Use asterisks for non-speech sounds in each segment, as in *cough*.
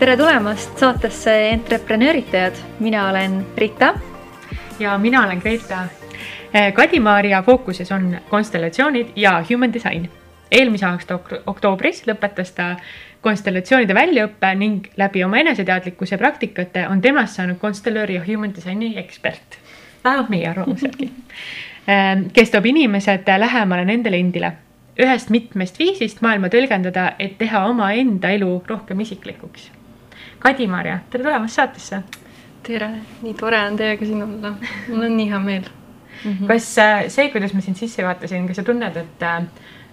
tere tulemast saatesse Entreprenööritajad, mina olen Rita. ja mina olen Greta. Kadimaaria fookuses on konstellatsioonid ja human design. eelmise aasta ok oktoobris lõpetas ta konstellatsioonide väljaõppe ning läbi oma eneseteadlikkuse praktikate on temast saanud konstellööri ja human designi ekspert. vähemalt meie arvamuse järgi kes toob inimesed lähemale nendele endile ühest mitmest viisist maailma tõlgendada, et teha omaenda elu rohkem isiklikuks Kadi-Maarja, tere tulemast saatesse. tere, nii tore on teiega siin olla, mul on nii hea meel mm. -hmm. kas äh, see, kuidas ma sind sisse vaatasin, kas sa tunned, et äh,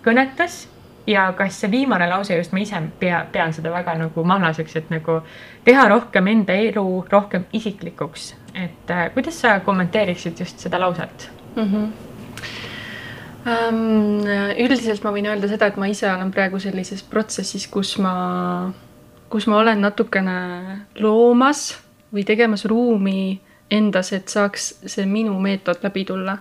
kõnetas ja kas see viimane lause just ma ise pea, pean seda väga nagu mahlaseks, et nagu teha rohkem enda elu rohkem isiklikuks, et äh, kuidas sa kommenteeriksid just seda lauset mm? -hmm. Um, üldiselt ma võin öelda seda, et ma ise olen praegu sellises protsessis, kus ma kus ma olen natukene loomas või tegemas ruumi endas, et saaks see minu meetod läbi tulla.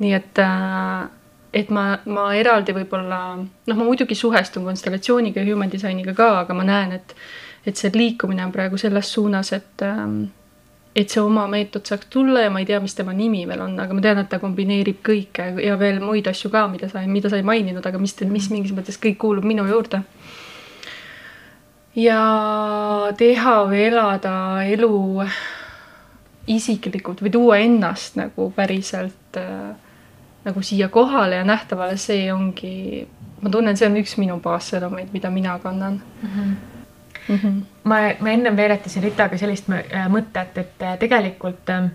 nii et, äh, et ma, ma eraldi võib-olla, noh, ma muidugi suhestun konstellatsiooniga ja human disainiga ka, aga ma näen, et, et see liikumine on praegu selles suunas, et ähm, et see oma meetod saaks tulla ja ma ei tea, mis tema nimi veel on, aga ma tean, et ta kombineerib kõike ja veel muid asju ka, mida sa, mida sa ei maininud, aga mis, mis mingis mõttes kõik kuulub minu juurde ja teha või elada elu isiklikult või tuua ennast nagu päriselt äh, nagu siia kohale ja nähtavale, see ongi, ma tunnen, see on üks minu baassõnumeid, mida mina kannan mm. -hmm. Mm -hmm. ma, ma ennem veeretasin Ritaga sellist äh, mõtet, et äh, tegelikult äh,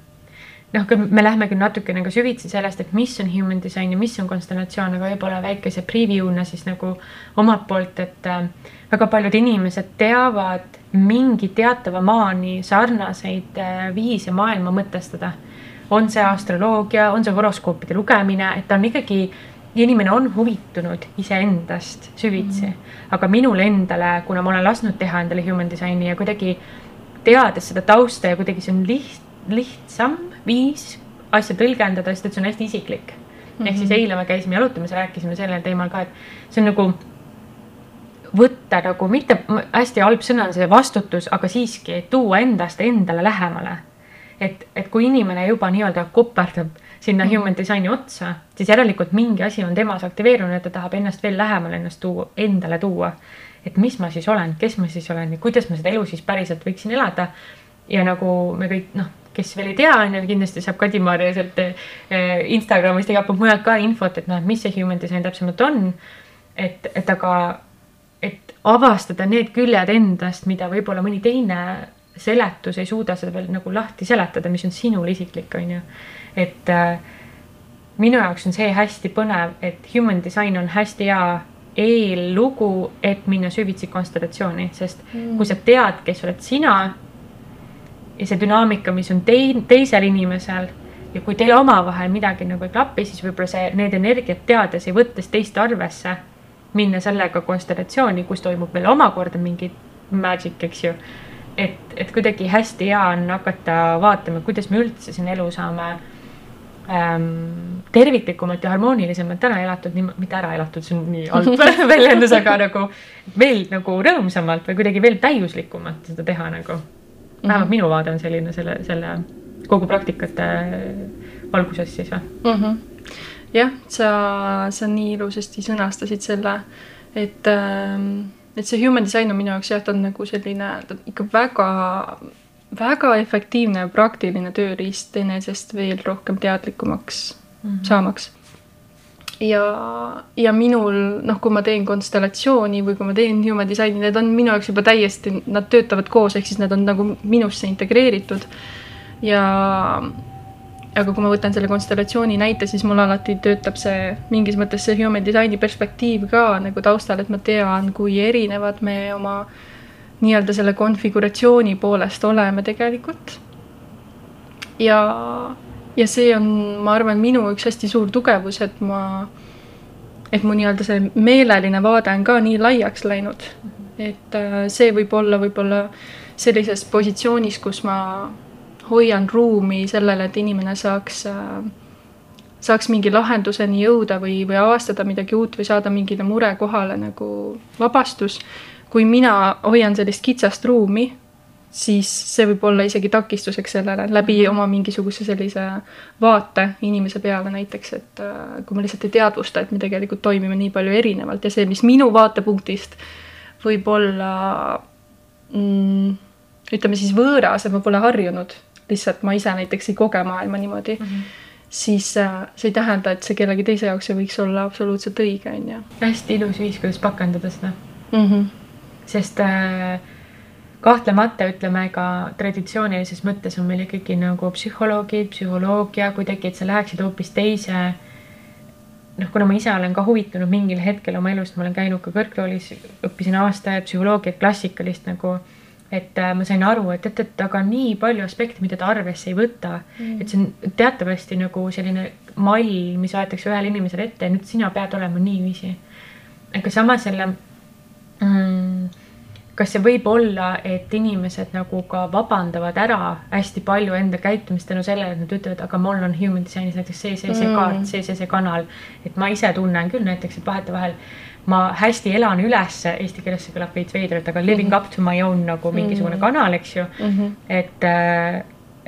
noh, me lähme küll natukene ka süvitsi sellest, et mis on human design ja mis on konstellatsioon, aga võib-olla väikese preview'na siis nagu omalt poolt, et äh, väga paljud inimesed teavad mingi teatava maani sarnaseid äh, viise maailma mõtestada. on see astroloogia, on see horoskoopide lugemine, et ta on ikkagi, inimene on huvitunud iseendast süvitsi mm. -hmm. aga minul endale, kuna ma olen lasknud teha endale human design'i ja kuidagi teades seda tausta ja kuidagi see on liht-, lihtsam viis asja tõlgendada, sest et see on hästi isiklik mm. -hmm. ehk siis mhm. eile me käisime jalutamas ja rääkisime sellel teemal ka, et see on nagu võtta nagu mitte, hästi halb sõna on see vastutus, aga siiski tuua endast endale lähemale. et, et kui inimene juba nii-öelda koperdab sinna mm -hmm. human design'i otsa, siis järelikult mingi asi on temas aktiveerunud, et ta tahab ennast veel lähemale ennast tuua, endale tuua. et mis ma siis olen, kes ma siis olen ja kuidas ma seda elu siis päriselt võiksin elada. ja nagu me kõik noh kes veel ei tea, on ju, kindlasti saab Kadi-Maarja sealt eh, Instagramist igalt poolt mujalt ka infot, et noh, et mis see human design täpsemalt on. et, et aga, et avastada need küljed endast, mida võib-olla mõni teine seletus ei suuda seda veel nagu lahti seletada, mis on sinul isiklik, on ju. et äh, minu jaoks on see hästi põnev, et human design on hästi hea eellugu, et minna süvitsi konstellatsiooni, sest mm. kui sa tead, kes oled sina ja see dünaamika, mis on tei-, teisel inimesel ja kui teil omavahel midagi nagu ei klapi, siis võib-olla see, need energiat teades ja võttes teist arvesse, minna sellega konstellatsiooni, kus toimub veel omakorda mingi magic, eks ju. et, et kuidagi hästi hea on hakata vaatama, kuidas me üldse siin elu saame ähm, terviklikumalt ja harmoonilisemalt ära elatud, mitte ära elatud, see on nii halb *laughs* väljendus, aga nagu veel nagu rõõmsamalt või kuidagi veel täiuslikumalt seda teha nagu vähemalt minu vaade on selline selle, selle kogu praktikate valguses siis või mm -hmm.? jah, sa, sa nii ilusasti sõnastasid selle, et, ähm, et see human design on minu jaoks jah, ta on nagu selline ikka väga, väga efektiivne ja praktiline tööriist enesest veel rohkem teadlikumaks mm -hmm. saamaks ja, ja minul noh, kui ma teen konstellatsiooni või kui ma teen human design'i, need on minu jaoks juba täiesti, nad töötavad koos, ehk siis nad on nagu minusse integreeritud. ja aga kui ma võtan selle konstellatsiooni näite, siis mul alati töötab see mingis mõttes see human design'i perspektiiv ka nagu taustal, et ma tean, kui erinevad me oma nii-öelda selle konfiguratsiooni poolest oleme tegelikult. ja ja see on, ma arvan, minu üks hästi suur tugevus, et ma, et mu nii-öelda see meeleline vaade on ka nii laiaks läinud. et äh, see võib olla võib-olla sellises positsioonis, kus ma hoian ruumi sellele, et inimene saaks, äh, saaks mingi lahenduseni jõuda või, või avastada midagi uut või saada mingile murekohale nagu vabastus kui mina hoian sellist kitsast ruumi, siis see võib olla isegi takistuseks sellele läbi Mhm. oma mingisuguse sellise vaate inimese peale näiteks, et äh, kui ma lihtsalt ei teadvusta, et me tegelikult toimime nii palju erinevalt ja see, mis minu vaatepunktist võib olla mm, ütleme siis võõras, et ma pole harjunud, lihtsalt ma ise näiteks ei koge maailma niimoodi mm, -hmm. siis äh, see ei tähenda, et see kellegi teise jaoks ei võiks olla absoluutselt õige, on ju. hästi ilus viis, kuidas pakendada seda Mhm. sest äh, kahtlemata ütleme ka traditsioonilises mõttes on meil ikkagi nagu psühholoogid, psühholoogia, kuidagi, et sa läheksid hoopis teise. noh, kuna ma ise olen ka huvitunud mingil hetkel oma elust, ma olen käinud ka kõrgkoolis, õppisin aasta psühholoogiat, klassikalist nagu. et äh, ma sain aru, et, et, et aga nii palju aspekte, mida ta arvesse ei võta mm., et see on teatavasti nagu selline mall, mis aetakse ühele inimesele ette ja nüüd sina pead olema niiviisi. aga samas jälle mm, kas see võib olla, et inimesed nagu ka vabandavad ära hästi palju enda käitumist tänu sellele, et nad ütlevad, aga mul on human design'is näiteks see, see, see Mm. kaart, see, see, see kanal. et ma ise tunnen küll näiteks, et vahetevahel ma hästi elan ülesse, eesti keeles see kõlab veits veidralt, aga living up to my own nagu mingisugune Mm. kanal, eks ju. Mhm. et äh,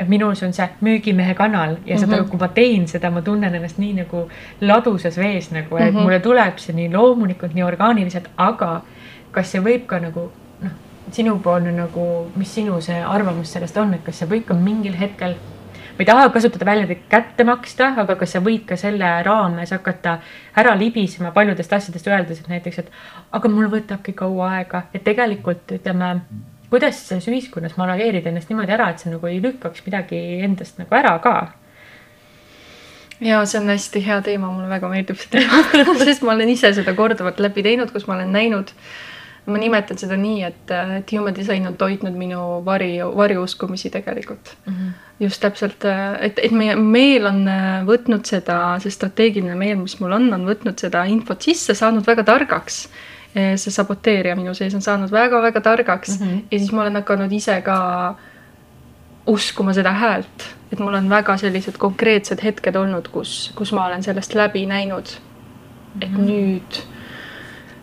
minul see on see müügimehe kanal ja saad Mhm. aru, kui ma teen seda, ma tunnen ennast nii nagu ladusas vees nagu, et Mhm. mulle tuleb see nii loomulikult, nii orgaaniliselt, aga kas see võib ka nagu noh, sinupoolne nagu, mis sinu see arvamus sellest on, et kas see võib ka mingil hetkel ma ei taha kasutada väljendit kätte maksta, aga kas sa võid ka selle raames hakata ära libisema paljudest asjadest, öeldes, et näiteks, et aga mul võtabki kaua aega, et tegelikult ütleme, kuidas selles ühiskonnas manageerida ennast niimoodi ära, et sa nagu ei lükkaks midagi endast nagu ära ka. ja see on hästi hea teema, mulle väga meeldib see teema *laughs* sest ma olen ise seda korduvalt läbi teinud, kus ma olen näinud. Ma nimetan seda nii, et, et human design on toitnud minu vari, varjuuskumisi tegelikult mm. -hmm. just täpselt, et, et meie meel on võtnud seda, see strateegiline meel, mis mul on, on võtnud seda infot sisse, saanud väga targaks. see saboteerija minu sees on saanud väga-väga targaks mm -hmm. ja siis ma olen hakanud ise ka uskuma seda häält, et mul on väga sellised konkreetsed hetked olnud, kus, kus ma olen sellest läbi näinud. et mm -hmm. nüüd äh,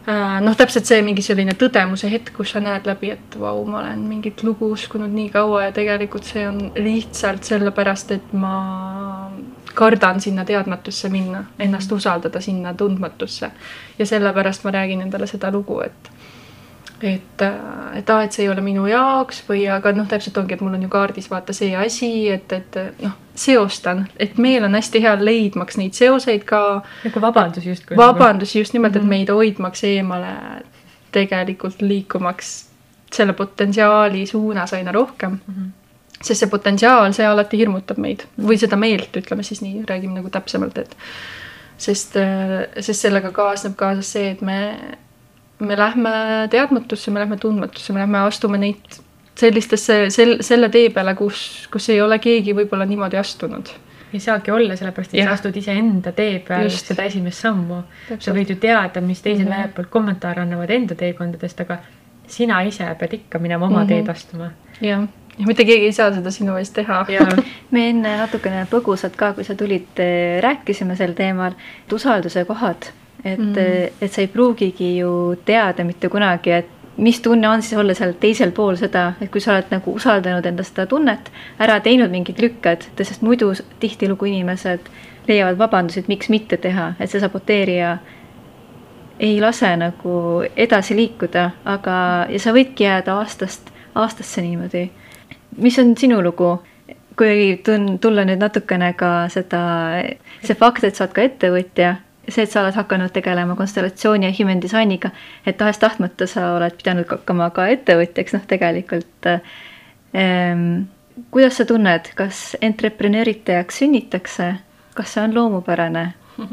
noh, täpselt see mingi selline tõdemuse hetk, kus sa näed läbi, et vau, ma olen mingit lugu uskunud nii kaua ja tegelikult see on lihtsalt sellepärast, et ma kardan sinna teadmatusse minna, ennast usaldada sinna tundmatusse. ja sellepärast ma räägin endale seda lugu, et et, et aa, et see ei ole minu jaoks või aga noh, täpselt ongi, et mul on ju kaardis vaata see asi, et, et noh, seostan, et meil on hästi hea leidmaks neid seoseid ka. nagu vabandus justkui. vabandusi just nimelt, et meid hoidmaks eemale tegelikult liikumaks selle potentsiaali suunas aina rohkem mm. -hmm sest see potentsiaal, see alati hirmutab meid või seda meelt, ütleme siis nii, räägime nagu täpsemalt, et sest, sest sellega kaasneb kaasas see, et me, me lähme teadmatusse, me lähme tundmatusse, me lähme astume neid sellistesse, sel-, selle tee peale, kus, kus ei ole keegi võib-olla niimoodi astunud. ei saagi olla, sellepärast et ja. sa astud iseenda tee peal Just. seda esimest sammu. sa võid ju teada, mis teised mm -hmm. väljapoolt kommentaare annavad enda teekondadest, aga sina ise pead ikka minema oma mm -hmm. teed astuma. jah ja mitte keegi ei saa seda sinu eest teha. *laughs* me enne natukene põgusalt ka, kui sa tulid, rääkisime sel teemal, et usalduse kohad, et mm., et sa ei pruugigi ju teada mitte kunagi, et mis tunne on siis olla seal teisel pool seda, et kui sa oled nagu usaldanud enda seda tunnet, ära teinud mingid lükked, sest muidu tihtilugu inimesed leiavad vabandusi, et miks mitte teha, et see saboteerija ei lase nagu edasi liikuda, aga, ja sa võidki jääda aastast aastasse niimoodi mis on sinu lugu, kui tun-, tulla nüüd natukene ka seda, see fakt, et sa oled ka ettevõtja, see, et sa oled hakanud tegelema konstellatsiooni ja human design'iga, et tahes-tahtmata sa oled pidanud hakkama ka ettevõtjaks, noh, tegelikult ähm,. kuidas sa tunned, kas entreprenööritajaks sünnitakse, kas see on loomupärane? *laughs*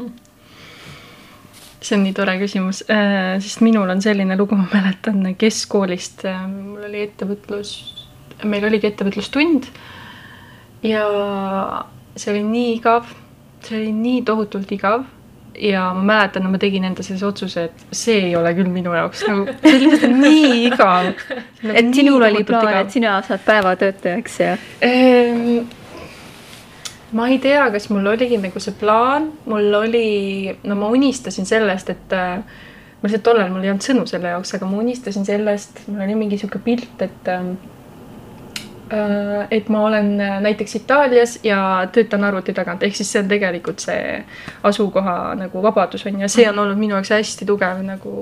see on nii tore küsimus, sest minul on selline lugu, ma mäletan keskkoolist, mul oli ettevõtlus meil oligi ettevõtlustund ja see oli nii igav, see oli nii tohutult igav ja ma mäletan, ma tegin enda selles otsuse, et see ei ole küll minu jaoks nagu, see oli lihtsalt nii igav. *laughs* et sinul oli plaan, et sina saad päevatöötajaks ja ehm,? ma ei tea, kas mul oligi nagu see plaan, mul oli, no ma unistasin sellest, et ma lihtsalt tollal mul ei olnud sõnu selle jaoks, aga ma unistasin sellest, mul oli mingi sihuke pilt, et äh, et ma olen näiteks Itaalias ja töötan arvuti tagant, ehk siis see on tegelikult see asukoha nagu vabadus on ja see on olnud minu jaoks hästi tugev nagu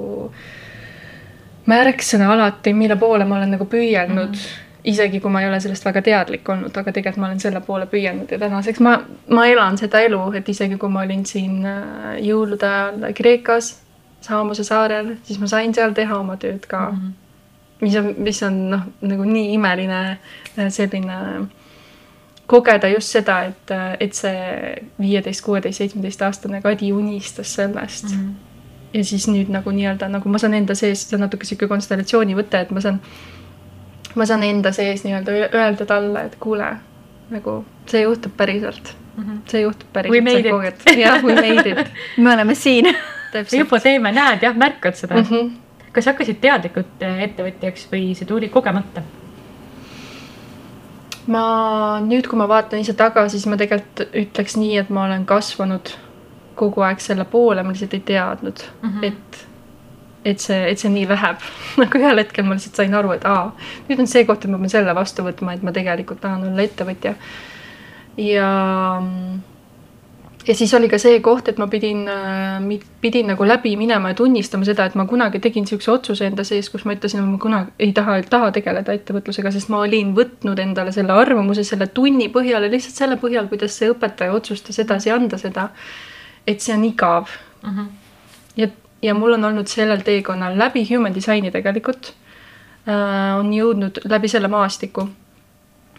märksõna alati, mille poole ma olen nagu püüelnud mm. -hmm isegi kui ma ei ole sellest väga teadlik olnud, aga tegelikult ma olen selle poole püüelnud ja tänaseks ma, ma elan seda elu, et isegi kui ma olin siin äh, jõulude ajal Kreekas, Saamose saarel, siis ma sain seal teha oma tööd ka mm. -hmm. Mis on, mis on noh, nagu nii imeline äh, selline kogeda just seda, et, äh, et see viieteist, kuueteist, seitsmeteist aastane Kadi unistas sellest mm. -hmm. ja siis nüüd nagu nii-öelda nagu ma saan enda sees, see on natuke sihuke konstellatsiooni võte, et ma saan ma saan enda sees nii-öelda öelda talle, et kuule, nagu see juhtub päriselt mm. -hmm. see juhtub päriselt. Jah, we made it *laughs* me oleme siin juba teeme, näed jah, märkad seda mm. -hmm. Kas sa hakkasid teadlikult eh, ettevõtjaks või see tuli kogemata? ma nüüd, kui ma vaatan ise tagasi, siis ma tegelikult ütleks nii, et ma olen kasvanud kogu aeg selle poole, ma lihtsalt ei teadnud mm, -hmm. et et see, et see nii läheb *laughs* nagu ühel hetkel ma lihtsalt sain aru, et aa, nüüd on see koht, et ma pean selle vastu võtma, et ma tegelikult tahan olla ettevõtja. ja, ja siis oli ka see koht, et ma pidin, pidin nagu läbi minema ja tunnistama seda, et ma kunagi tegin niisuguse otsuse enda sees, kus ma ütlesin, et ma kunagi ei taha, taha tegeleda ettevõtlusega, sest ma olin võtnud endale selle arvamuse selle tunni põhjal ja lihtsalt selle põhjal, kuidas see õpetaja otsustas edasi anda seda, et see on igav. Mhm. -huh. ja ja mul on olnud sellel teekonnal läbi human design'i tegelikult äh, on jõudnud läbi selle maastiku,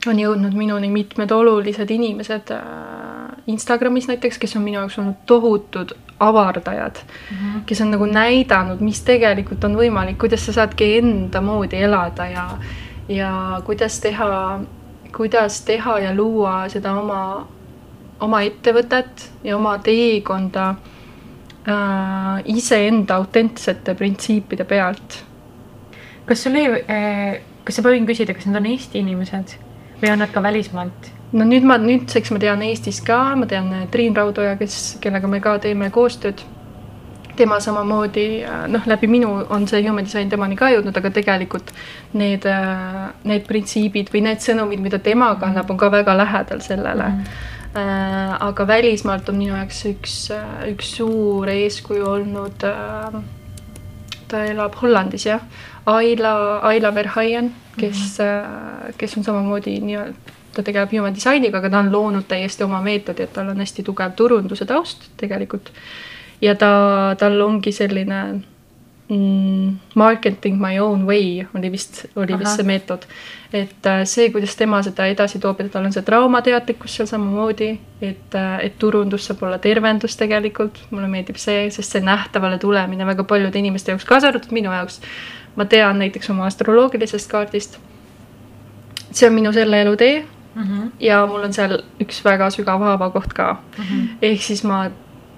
on jõudnud minuni mitmed olulised inimesed äh, Instagramis näiteks, kes on minu jaoks olnud tohutud avardajad mm, -hmm. kes on nagu näidanud, mis tegelikult on võimalik, kuidas sa saadki enda moodi elada ja, ja kuidas teha, kuidas teha ja luua seda oma, oma ettevõtet ja oma teekonda äh, iseenda autentsete printsiipide pealt. kas sul ei äh,, kas ma võin küsida, kas need on Eesti inimesed või on nad ka välismaalt? No nüüd ma, nüüdseks ma tean Eestis ka, ma tean äh, Triin Raudoja, kes, kellega me ka teeme koostööd. tema samamoodi, äh, noh, läbi minu on see human design temani ka jõudnud, aga tegelikult need, äh, need printsiibid või need sõnumid, mida tema kannab, on ka väga lähedal sellele mm. -hmm aga välismaalt on minu jaoks üks, üks suur eeskuju olnud ta elab Hollandis jah, Aila, Aila Verhaien, kes mm, -hmm. kes on samamoodi nii-öelda, ta tegeleb human design'iga, aga ta on loonud täiesti oma meetodi, et tal on hästi tugev turunduse taust tegelikult. ja ta, tal ongi selline mm, marketing my own way oli vist, oli Aha. vist see meetod. et äh, see, kuidas tema seda edasi toob, et tal on see traumateadlikkus seal samamoodi, et, äh, et turundus saab olla tervendus tegelikult, mulle meeldib see, sest see nähtavale tulemine väga paljude inimeste jaoks, kaasa arvatud minu jaoks. ma tean näiteks oma astroloogilisest kaardist. see on minu selle elu tee mm. -hmm. ja mul on seal üks väga sügav haavakoht ka mm. -hmm. ehk siis ma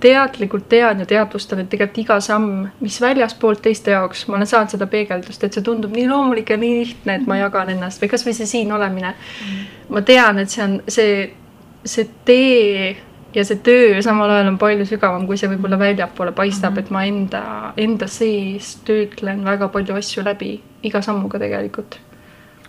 teadlikult tean ja teadvustan, et tegelikult iga samm, mis väljaspoolt teiste jaoks, ma olen saanud seda peegeldust, et see tundub nii loomulik ja nii lihtne, et ma jagan ennast või kasvõi see siin olemine mm.. ma tean, et see on see, see tee ja see töö samal ajal on palju sügavam, kui see võib-olla väljapoole paistab mm, -hmm. et ma enda, enda sees töötlen väga palju asju läbi iga sammuga tegelikult.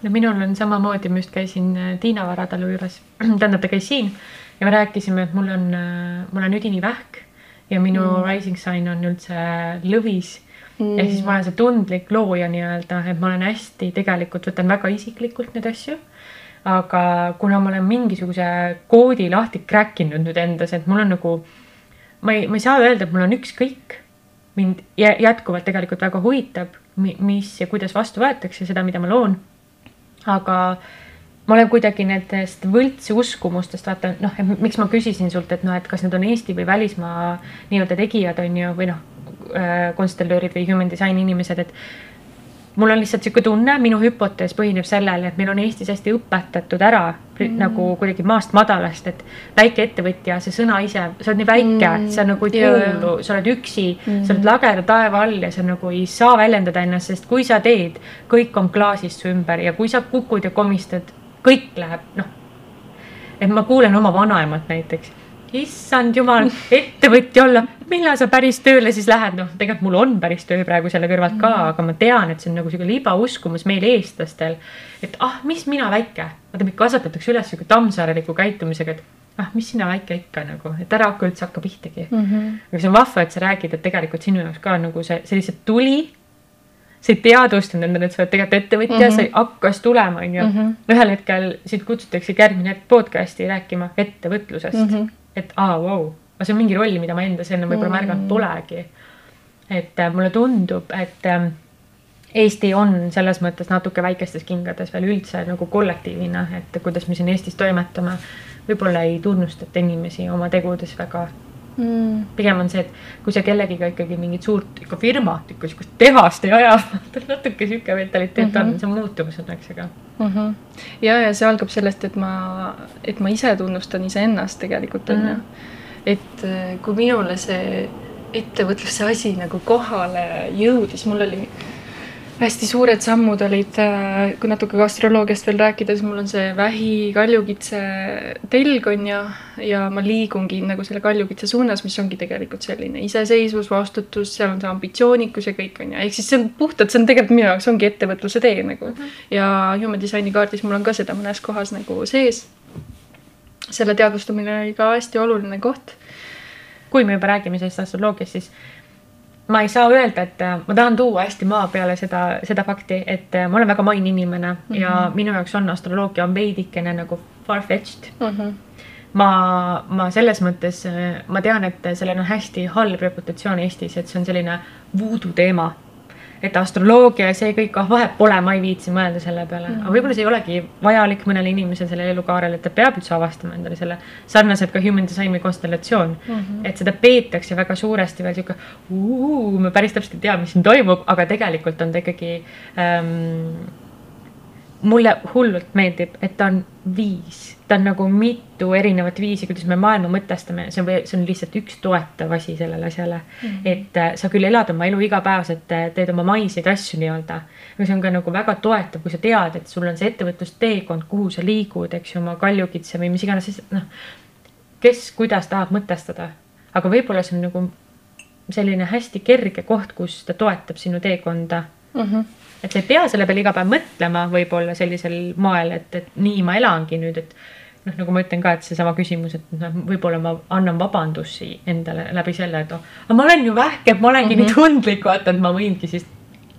No minul on samamoodi, ma just käisin äh, Tiina Varatalu juures, *clears throat* tähendab, ta käis siin ja me rääkisime, et mul on, äh, mul on üdinivähk ja minu mm. rising sign on üldse lõvis mm.. ehk siis ma olen see tundlik looja nii-öelda, et ma olen hästi, tegelikult võtan väga isiklikult neid asju. aga kuna ma olen mingisuguse koodi lahti crack inud nüüd endas, et mul on nagu, ma ei, ma ei saa öelda, et mul on ükskõik. mind jätkuvalt tegelikult väga huvitab, mis ja kuidas vastu võetakse seda, mida ma loon. Aga ma olen kuidagi nendest võltsuskumustest, vaata noh, miks ma küsisin sult, et noh, et kas need on Eesti või välismaa nii-öelda tegijad on ju, või noh, äh, konstellöörid või human design inimesed, et mul on lihtsalt sihuke tunne, minu hüpotees põhineb sellel, et meil on Eestis hästi õpetatud ära mm. nagu kuidagi maast madalast, et väikeettevõtja, see sõna ise, sa oled nii väike mm., sa nagu ei kuulu, sa oled üksi mm., sa oled lageda taeva all ja sa nagu ei saa väljendada ennast, sest kui sa teed, kõik on klaasist su ümber ja kui sa kukud ja komistad kõik läheb, noh. et ma kuulen oma vanaemat näiteks issand jumal, ettevõtja olla, millal sa päris tööle siis lähed, noh, tegelikult mul on päris töö praegu selle kõrvalt ka mm, aga ma tean, et see on nagu sihuke libauskumus meil, eestlastel. et ah, mis mina väike, vaata meid kasvatatakse üles sihuke tammsaareliku käitumisega, et ah, mis sina väike ikka nagu, et ära hakka üldse hakka pihtagi mm. -hmm. aga see on vahva, et sa räägid, et tegelikult sinu jaoks ka nagu see, see lihtsalt tuli sa ei teadvustanud endale, et sa oled tegelikult ettevõtja mm, -hmm. see hakkas tulema, onju. Mhm. ühel hetkel sind kutsutaksegi järgmine hetk podcast'i rääkima ettevõtlusest mm. -hmm et aa, vau, see on mingi roll, mida ma endas enne võib-olla mm. märganud polegi. et äh, mulle tundub, et äh, Eesti on selles mõttes natuke väikestes kingades veel üldse nagu kollektiivina, et kuidas me siin Eestis toimetame, võib-olla ei tunnustata inimesi oma tegudes väga mm.. pigem on see, et kui sa kellegiga ikkagi mingit suurt ikka firmat, ikka sihukest tehast ei aja *laughs* natuke sihuke mentaliteet mm -hmm. on, see on muutumas õnneks, aga mm. -hmm. ja, ja see algab sellest, et ma, et ma ise tunnustan iseennast tegelikult on mm -hmm. ju. et äh, kui minule see ettevõtluse asi nagu kohale jõudis, mul oli hästi suured sammud olid, äh, kui natuke ka astroloogiast veel rääkida, siis mul on see vähi kaljukitse telg on ju, ja ma liigungi nagu selle kaljukitse suunas, mis ongi tegelikult selline iseseisvus, vastutus, seal on see ambitsioonikus ja kõik on ju, ehk siis see on puhtalt, see on tegelikult minu jaoks ongi ettevõtluse tee nagu mm. -hmm. ja Human Designi kaardis mul on ka seda mõnes kohas nagu sees. selle teadvustamine oli ka hästi oluline koht. kui me juba räägime sellest astroloogiast, siis ma ei saa öelda, et äh, ma tahan tuua hästi maa peale seda, seda fakti, et äh, ma olen väga maine inimene mm -hmm. ja minu jaoks on astroloogia on veidikene nagu far-fetched mm. -hmm. ma, ma selles mõttes, äh, ma tean, et sellel on hästi halb reputatsioon Eestis, et see on selline voodoo teema et astroloogia ja see kõik, ah vahet pole, ma ei viitsi mõelda selle peale mm, -hmm. aga võib-olla see ei olegi vajalik mõnele inimesele sellel elukaarel, et ta peab üldse avastama endale selle, sarnaselt ka human design või konstellatsioon mm. -hmm. et seda peetakse väga suuresti veel sihuke, me päris täpselt ei tea, mis siin toimub, aga tegelikult on ta ikkagi ähm, mulle hullult meeldib, et ta on viis ta on nagu mitu erinevat viisi, kuidas me maailma mõtestame, see on, see on lihtsalt üks toetav asi sellele asjale mm. -hmm. et äh, sa küll elad oma elu igapäevaselt, äh, teed oma maiseid asju nii-öelda, aga see on ka nagu väga toetav, kui sa tead, et sul on see ettevõtlusteekond, kuhu sa liigud, eks ju, oma kaljukitse või mis iganes, noh. kes kuidas tahab mõtestada, aga võib-olla see on nagu selline hästi kerge koht, kus ta toetab sinu teekonda mm. -hmm et sa ei pea selle peale iga päev mõtlema võib-olla sellisel moel, et, et nii ma elangi nüüd, et noh, nagu ma ütlen ka, et seesama küsimus, et noh, võib-olla ma annan vabandusi endale läbi selle, et oh, ma olen ju vähke, ma olengi mm -hmm. nii mhm. tundlik, vaata, et ma võingi siis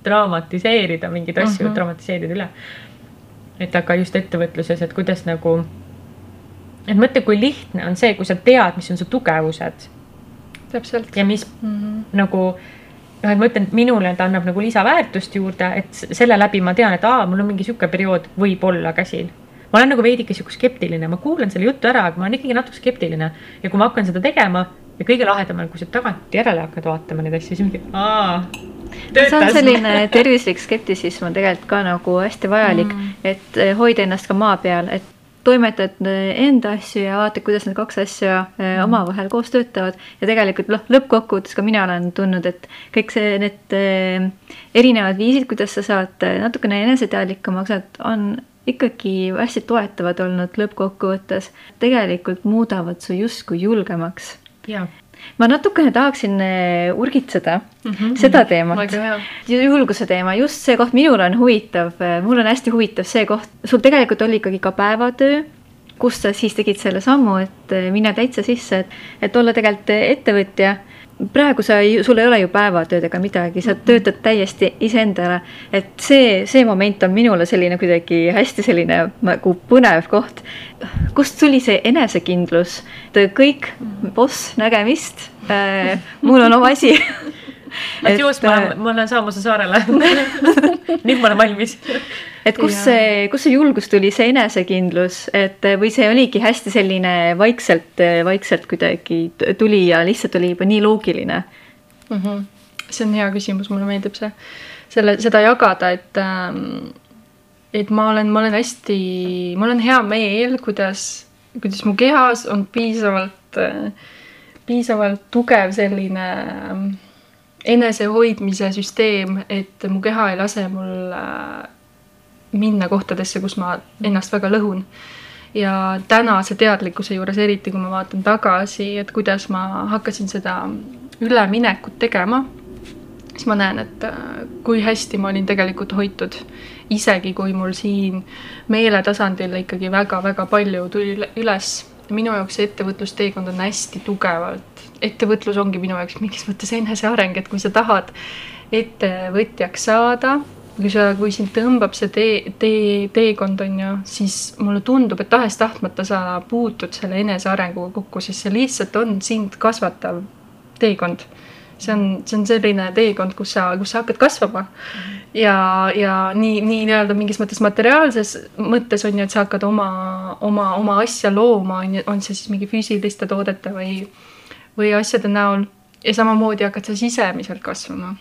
dramatiseerida mingeid asju mm, -hmm. dramatiseerida üle. et aga just ettevõtluses, et kuidas nagu, et mõtle, kui lihtne on see, kui sa tead, mis on su tugevused. täpselt. ja mis mm -hmm. nagu noh, et ma ütlen, et minule ta annab nagu lisaväärtust juurde, et selle läbi ma tean, et aa, mul on mingi sihuke periood võib-olla käsil ma olen nagu veidike sihuke skeptiline, ma kuulan selle jutu ära, aga ma olen ikkagi natuke skeptiline ja kui ma hakkan seda tegema ja kõige lahedam on, kui sa tagantjärele hakkad vaatama neid asju, siis mingi aa. see on selline tervislik skeptisism on tegelikult ka nagu hästi vajalik mm., et eh, hoida ennast ka maa peal, et toimetad eh, enda asju ja vaatad, kuidas need kaks asja eh, mm. omavahel koos töötavad ja tegelikult noh, lõppkokkuvõttes ka mina olen tundnud, et kõik see, need erinevad viisid, kuidas sa saad natukene eneseteadlikumaks, et on ikkagi hästi toetavad olnud lõppkokkuvõttes, tegelikult muudavad su justkui julgemaks. Ma natukene tahaksin eh, urgitseda mm -hmm, seda teemat, julguse teema, just see koht minul on huvitav, eh, mul on hästi huvitav see koht, sul tegelikult oli ikkagi ka päevatöö kus sa siis tegid selle sammu, et eh, minna täitsa sisse, et, et olla tegelikult ettevõtja praegu sa ei, sul ei ole ju päevatööd ega midagi, sa töötad täiesti iseendale. et see, see moment on minule selline kuidagi hästi selline nagu põnev koht. kust tuli see enesekindlus, kõik, boss, nägemist äh,, mul on oma asi *laughs* Adjuus, ma, äh, ma lähen Saamuse saarele *laughs* nüüd ma olen valmis. et kus see, kus see julgus tuli, see enesekindlus, et või see oligi hästi selline vaikselt, vaikselt kuidagi tuli ja lihtsalt oli juba nii loogiline mm? -hmm. see on hea küsimus, mulle meeldib see, selle, seda jagada, et ähm, et ma olen, ma olen hästi, mul on hea meel, kuidas, kuidas mu kehas on piisavalt, piisavalt tugev selline äh, enesehoidmise süsteem, et mu keha ei lase mul äh, minna kohtadesse, kus ma ennast väga lõhun. ja tänase teadlikkuse juures, eriti kui ma vaatan tagasi, et kuidas ma hakkasin seda üleminekut tegema, siis ma näen, et äh, kui hästi ma olin tegelikult hoitud. isegi kui mul siin meeletasandil ikkagi väga-väga palju tuli üles. minu jaoks see ettevõtlusteekond on hästi tugevalt, ettevõtlus ongi minu jaoks mingis mõttes eneseareng, et kui sa tahad ettevõtjaks saada kui sa, kui sind tõmbab see tee, tee, teekond on ju, siis mulle tundub, et tahes-tahtmata sa puutud selle enesearenguga kokku, sest see lihtsalt on sind kasvatav teekond. see on, see on selline teekond, kus sa, kus sa hakkad kasvama. ja, ja nii, nii nii-öelda mingis mõttes materiaalses mõttes on ju, et sa hakkad oma, oma, oma asja looma, on ju, on see siis mingi füüsiliste toodete või, või asjade näol. ja samamoodi hakkad sa sisemiselt kasvama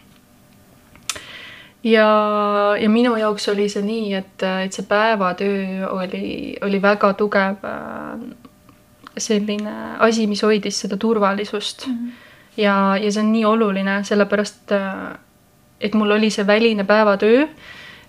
ja, ja minu jaoks oli see nii, et, et see päevatöö oli, oli väga tugev äh, selline asi, mis hoidis seda turvalisust mm. -hmm. ja, ja see on nii oluline, sellepärast äh, et mul oli see väline päevatöö,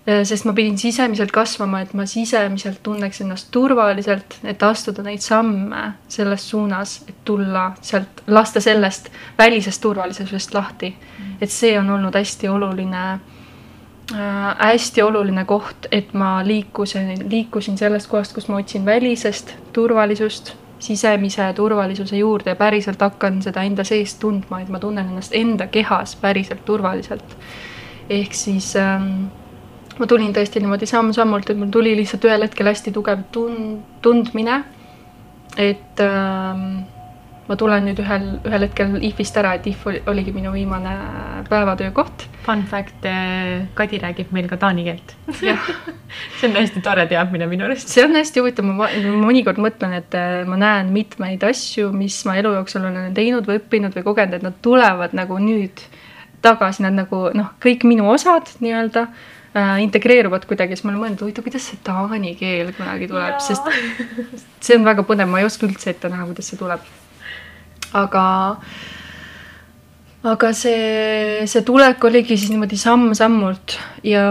sest ma pidin sisemiselt kasvama, et ma sisemiselt tunneks ennast turvaliselt, et astuda neid samme selles suunas, et tulla sealt, lasta sellest välisest turvalisusest lahti mm. et see on olnud hästi oluline äh, hästi oluline koht, et ma liikusin, liikusin sellest kohast, kus ma otsin välisest turvalisust sisemise turvalisuse juurde ja päriselt hakkan seda enda seest tundma, et ma tunnen ennast enda kehas päriselt turvaliselt. ehk siis ähm, ma tulin tõesti niimoodi samm-sammult, et mul tuli lihtsalt ühel hetkel hästi tugev tund-, tundmine, et ähm, ma tulen nüüd ühel, ühel hetkel IF-ist ära, et IF oli, oligi minu viimane päevatöökoht. Fun fact, eh, Kadi räägib meil ka taani keelt *laughs* see on hästi tore teadmine minu arust. see on hästi huvitav, ma mõnikord mõtlen, et eh, ma näen mitmeid asju, mis ma elu jooksul olen teinud või õppinud või kogenud, et nad tulevad nagu nüüd tagasi, nad nagu noh, kõik minu osad nii-öelda äh, integreeruvad kuidagi, siis ma olen mõelnud, huvitav, kuidas see taani keel kunagi tuleb, sest see on väga põnev, ma ei oska üldse ette näha, kuidas see tuleb aga, aga see, see tulek oligi siis niimoodi samm-sammult ja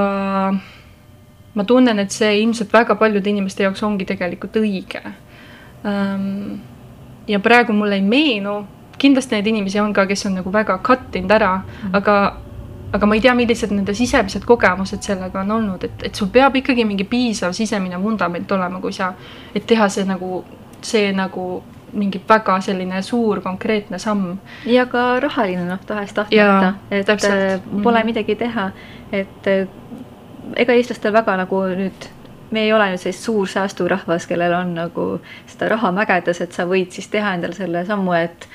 ma tunnen, et see ilmselt väga paljude inimeste jaoks ongi tegelikult õige. Ehm, ja praegu mulle ei meenu, kindlasti neid inimesi on ka, kes on nagu väga cut inud ära mm, -hmm. aga aga ma ei tea, millised nende sisemised kogemused sellega on olnud, et, et sul peab ikkagi mingi piisav sisemine vundament olema, kui sa, et teha see nagu, see nagu mingi väga selline suur konkreetne samm. ja ka rahaline noh, tahes-tahtmata, et täpselt. Äh, pole -hmm. midagi teha, et äh, ega eestlastel väga nagu nüüd me ei ole nüüd selline suur säästurahvas, kellel on nagu seda raha mägedes, et sa võid siis teha endale selle sammu, et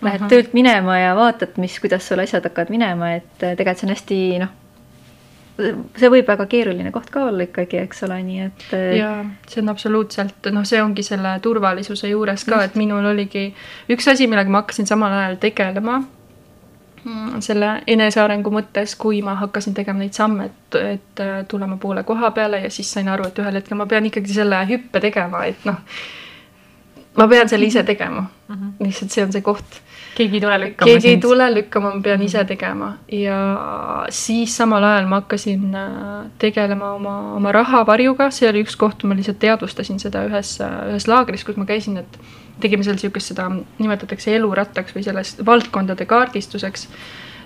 lähed uh -huh. töölt minema ja vaatad, mis, kuidas sul asjad hakkavad minema, et äh, tegelikult see on hästi noh, see võib väga keeruline koht ka olla ikkagi, eks ole, nii et. Äh, ja see on absoluutselt, noh, see ongi selle turvalisuse juures ka, et minul oligi üks asi, millega ma hakkasin samal ajal tegelema mm, selle enesearengu mõttes, kui ma hakkasin tegema neid samme, et, et äh, tulema poole koha peale ja siis sain aru, et ühel hetkel ma pean ikkagi selle hüppe tegema, et noh, ma pean selle ise tegema mm. -hmm. lihtsalt see on see koht keegi ei tule lükkama. keegi sind. ei tule lükkama, ma pean ise tegema ja siis samal ajal ma hakkasin äh, tegelema oma, oma rahavarjuga, see oli üks koht, ma lihtsalt teadvustasin seda ühes, ühes laagris, kus ma käisin, et tegime seal niisugust, seda nimetatakse elurattaks või sellest valdkondade kaardistuseks.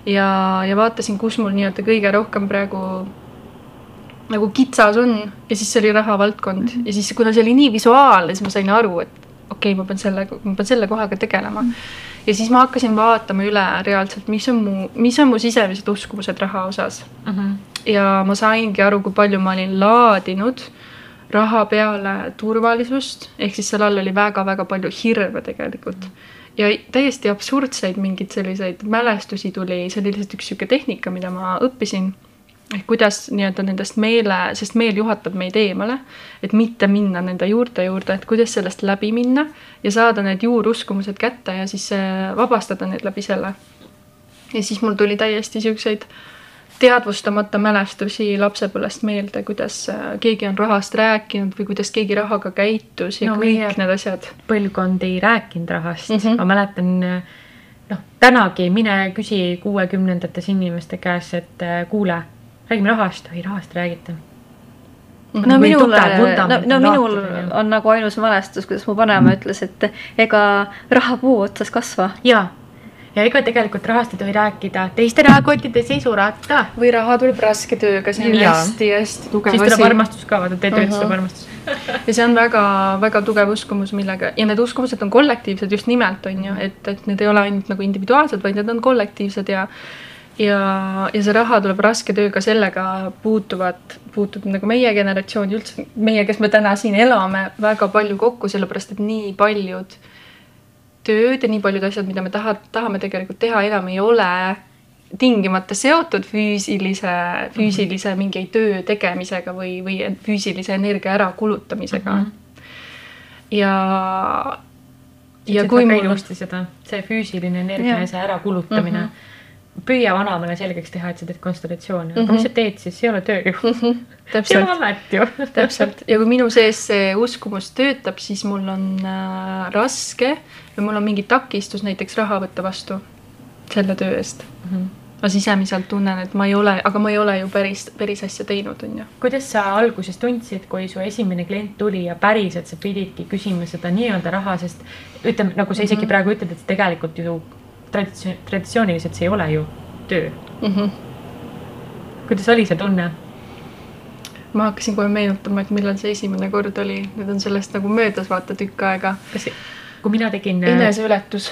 ja, ja vaatasin, kus mul nii-öelda kõige rohkem praegu nagu kitsas on ja siis see oli rahavaldkond mm -hmm. ja siis, kuna see oli nii visuaalne, siis ma sain aru, et okei okay,, ma pean selle, ma pean selle kohaga tegelema mm. -hmm ja siis ma hakkasin vaatama üle reaalselt, mis on mu, mis on mu sisemised uskumused raha osas mm. -hmm. ja ma saingi aru, kui palju ma olin laadinud raha peale turvalisust, ehk siis seal all oli väga-väga palju hirme tegelikult mm. -hmm. ja täiesti absurdseid mingeid selliseid mälestusi tuli, see oli lihtsalt üks niisugune tehnika, mida ma õppisin ehk kuidas nii-öelda nendest meele, sest meel juhatab meid eemale, et mitte minna nende juurte juurde, et kuidas sellest läbi minna ja saada need juuruskumused kätte ja siis vabastada need läbi selle. ja siis mul tuli täiesti siukseid teadvustamata mälestusi lapsepõlvest meelde, kuidas äh, keegi on rahast rääkinud või kuidas keegi rahaga käitus ja no, kõik need asjad. põlvkond ei rääkinud rahast mm, -hmm. ma mäletan noh, tänagi mine küsi kuuekümnendates inimeste käest, et äh, kuule räägime rahast, ei rahast ei räägita. No minul, no, no minul on nagu ainus mälestus, kuidas mu vanaema ütles, et ega raha puu otsas kasva. jaa. Ja ega tegelikult rahast ei tohi rääkida teiste rahakottides ei surata. või raha tuleb raske tööga, see on hästi-hästi tugev asi. siis tuleb armastus ka, vaata, teie tööst tuleb armastus. Ja see on väga-väga tugev uskumus, millega ja need uskumused on kollektiivsed just nimelt on ju, et, et need ei ole ainult nagu individuaalsed, vaid need on kollektiivsed ja ja, ja see raha tuleb raske tööga, sellega puutuvad, puutub nagu meie generatsioon üldse, meie, kes me täna siin elame, väga palju kokku, sellepärast et nii paljud tööd ja nii paljud asjad, mida me taha, tahame tegelikult teha, enam ei ole tingimata seotud füüsilise, füüsilise mingi töö tegemisega või, või füüsilise energia ärakulutamisega mm. -hmm. ja, ja kui mul. ilusti seda, see füüsiline energia ja see ärakulutamine mm. -hmm püüa vanaemale selgeks teha, et sa teed konstellatsiooni mm, -hmm. aga mis sa teed siis, see ei ole töö *laughs* ju mm. -hmm. see on amet ju täpselt ja kui minu sees see uskumus töötab, siis mul on äh, raske või mul on mingi takistus näiteks raha võtta vastu selle töö eest mm. -hmm. ma sisemiselt tunnen, et ma ei ole, aga ma ei ole ju päris, päris asja teinud, on ju. kuidas sa alguses tundsid, kui su esimene klient tuli ja päriselt sa pididki küsima seda nii-öelda raha, sest ütleme, nagu sa isegi mm -hmm. praegu ütled, et tegelikult ju traditsioon, traditsiooniliselt see ei ole ju töö mm. -hmm. kuidas oli see tunne? ma hakkasin kohe meenutama, et millal see esimene kord oli, nüüd on sellest nagu möödas vaata tükk aega. kas, kui mina tegin. Äh, eneseületus.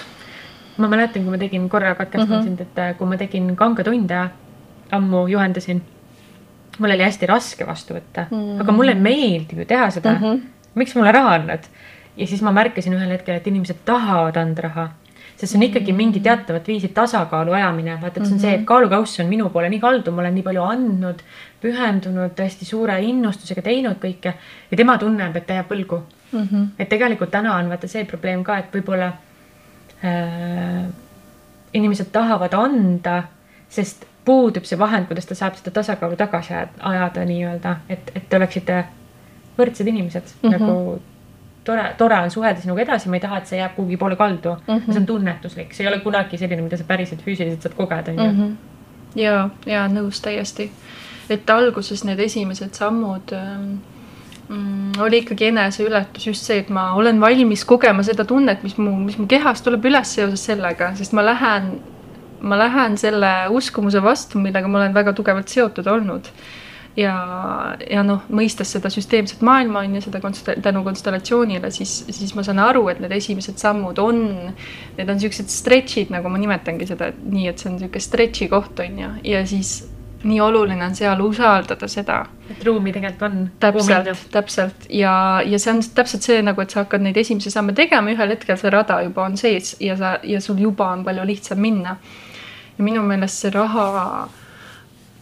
ma mäletan, kui ma tegin, korra katkestan mm -hmm. sind, et äh, kui ma tegin kanga tunde, ammu juhendasin. mul oli hästi raske vastu võtta mm, -hmm. aga mulle meeldib ju teha seda mm. -hmm. miks mulle raha annad? ja siis ma märkasin ühel hetkel, et inimesed tahavad anda raha sest see on ikkagi mingi teatavat viisi tasakaalu ajamine, vaata, et see on see, et mhm. kaalukauss on minu poole nii kaldu, ma olen nii palju andnud, pühendunud, hästi suure innustusega teinud kõike ja tema tunneb, et ta jääb võlgu mm. -hmm. et tegelikult täna on vaata see probleem ka, et võib-olla äh, inimesed tahavad anda, sest puudub see vahend, kuidas ta saab seda tasakaalu tagasi ajada nii-öelda, et, et te oleksite võrdsed inimesed mm -hmm. nagu tore, tore on suhelda sinuga edasi, ma ei taha, et see jääb kuhugi poole kaldu mm. -hmm. see on tunnetuslik, see ei ole kunagi selline, mida sa päriselt füüsiliselt saad kogeda, onju. Mhm. ja, ja nõus täiesti. et alguses need esimesed sammud ähm, mm, oli ikkagi eneseületus, just see, et ma olen valmis kogema seda tunnet, mis mu, mis mu kehas tuleb üles seoses sellega, sest ma lähen, ma lähen selle uskumuse vastu, millega ma olen väga tugevalt seotud olnud ja, ja noh, mõistes seda süsteemset maailma on ju, seda konst-, tänu konstellatsioonile, siis, siis ma saan aru, et need esimesed sammud on, need on niisugused stretch'id, nagu ma nimetangi seda et nii, et see on niisugune stretch'i koht on ju, ja siis nii oluline on seal usaldada seda. et ruumi tegelikult on. täpselt, täpselt ja, ja see on täpselt see nagu, et sa hakkad neid esimesi samme tegema, ühel hetkel see rada juba on sees ja sa, ja sul juba on palju lihtsam minna. ja minu meelest see raha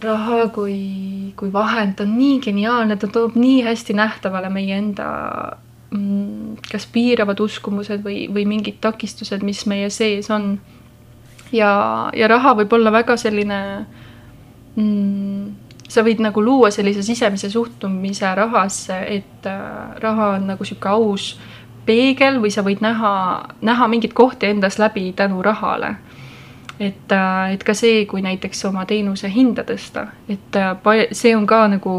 raha kui, kui vahend on nii geniaalne, ta toob nii hästi nähtavale meie enda mm, kas piiravad uskumused või, või mingid takistused, mis meie sees on. ja, ja raha võib olla väga selline mm, sa võid nagu luua sellise sisemise suhtumise rahasse, et äh, raha on nagu sihuke aus peegel või sa võid näha, näha mingeid kohti endas läbi tänu rahale et, äh, et ka see, kui näiteks oma teenuse hinda tõsta, et äh, see on ka nagu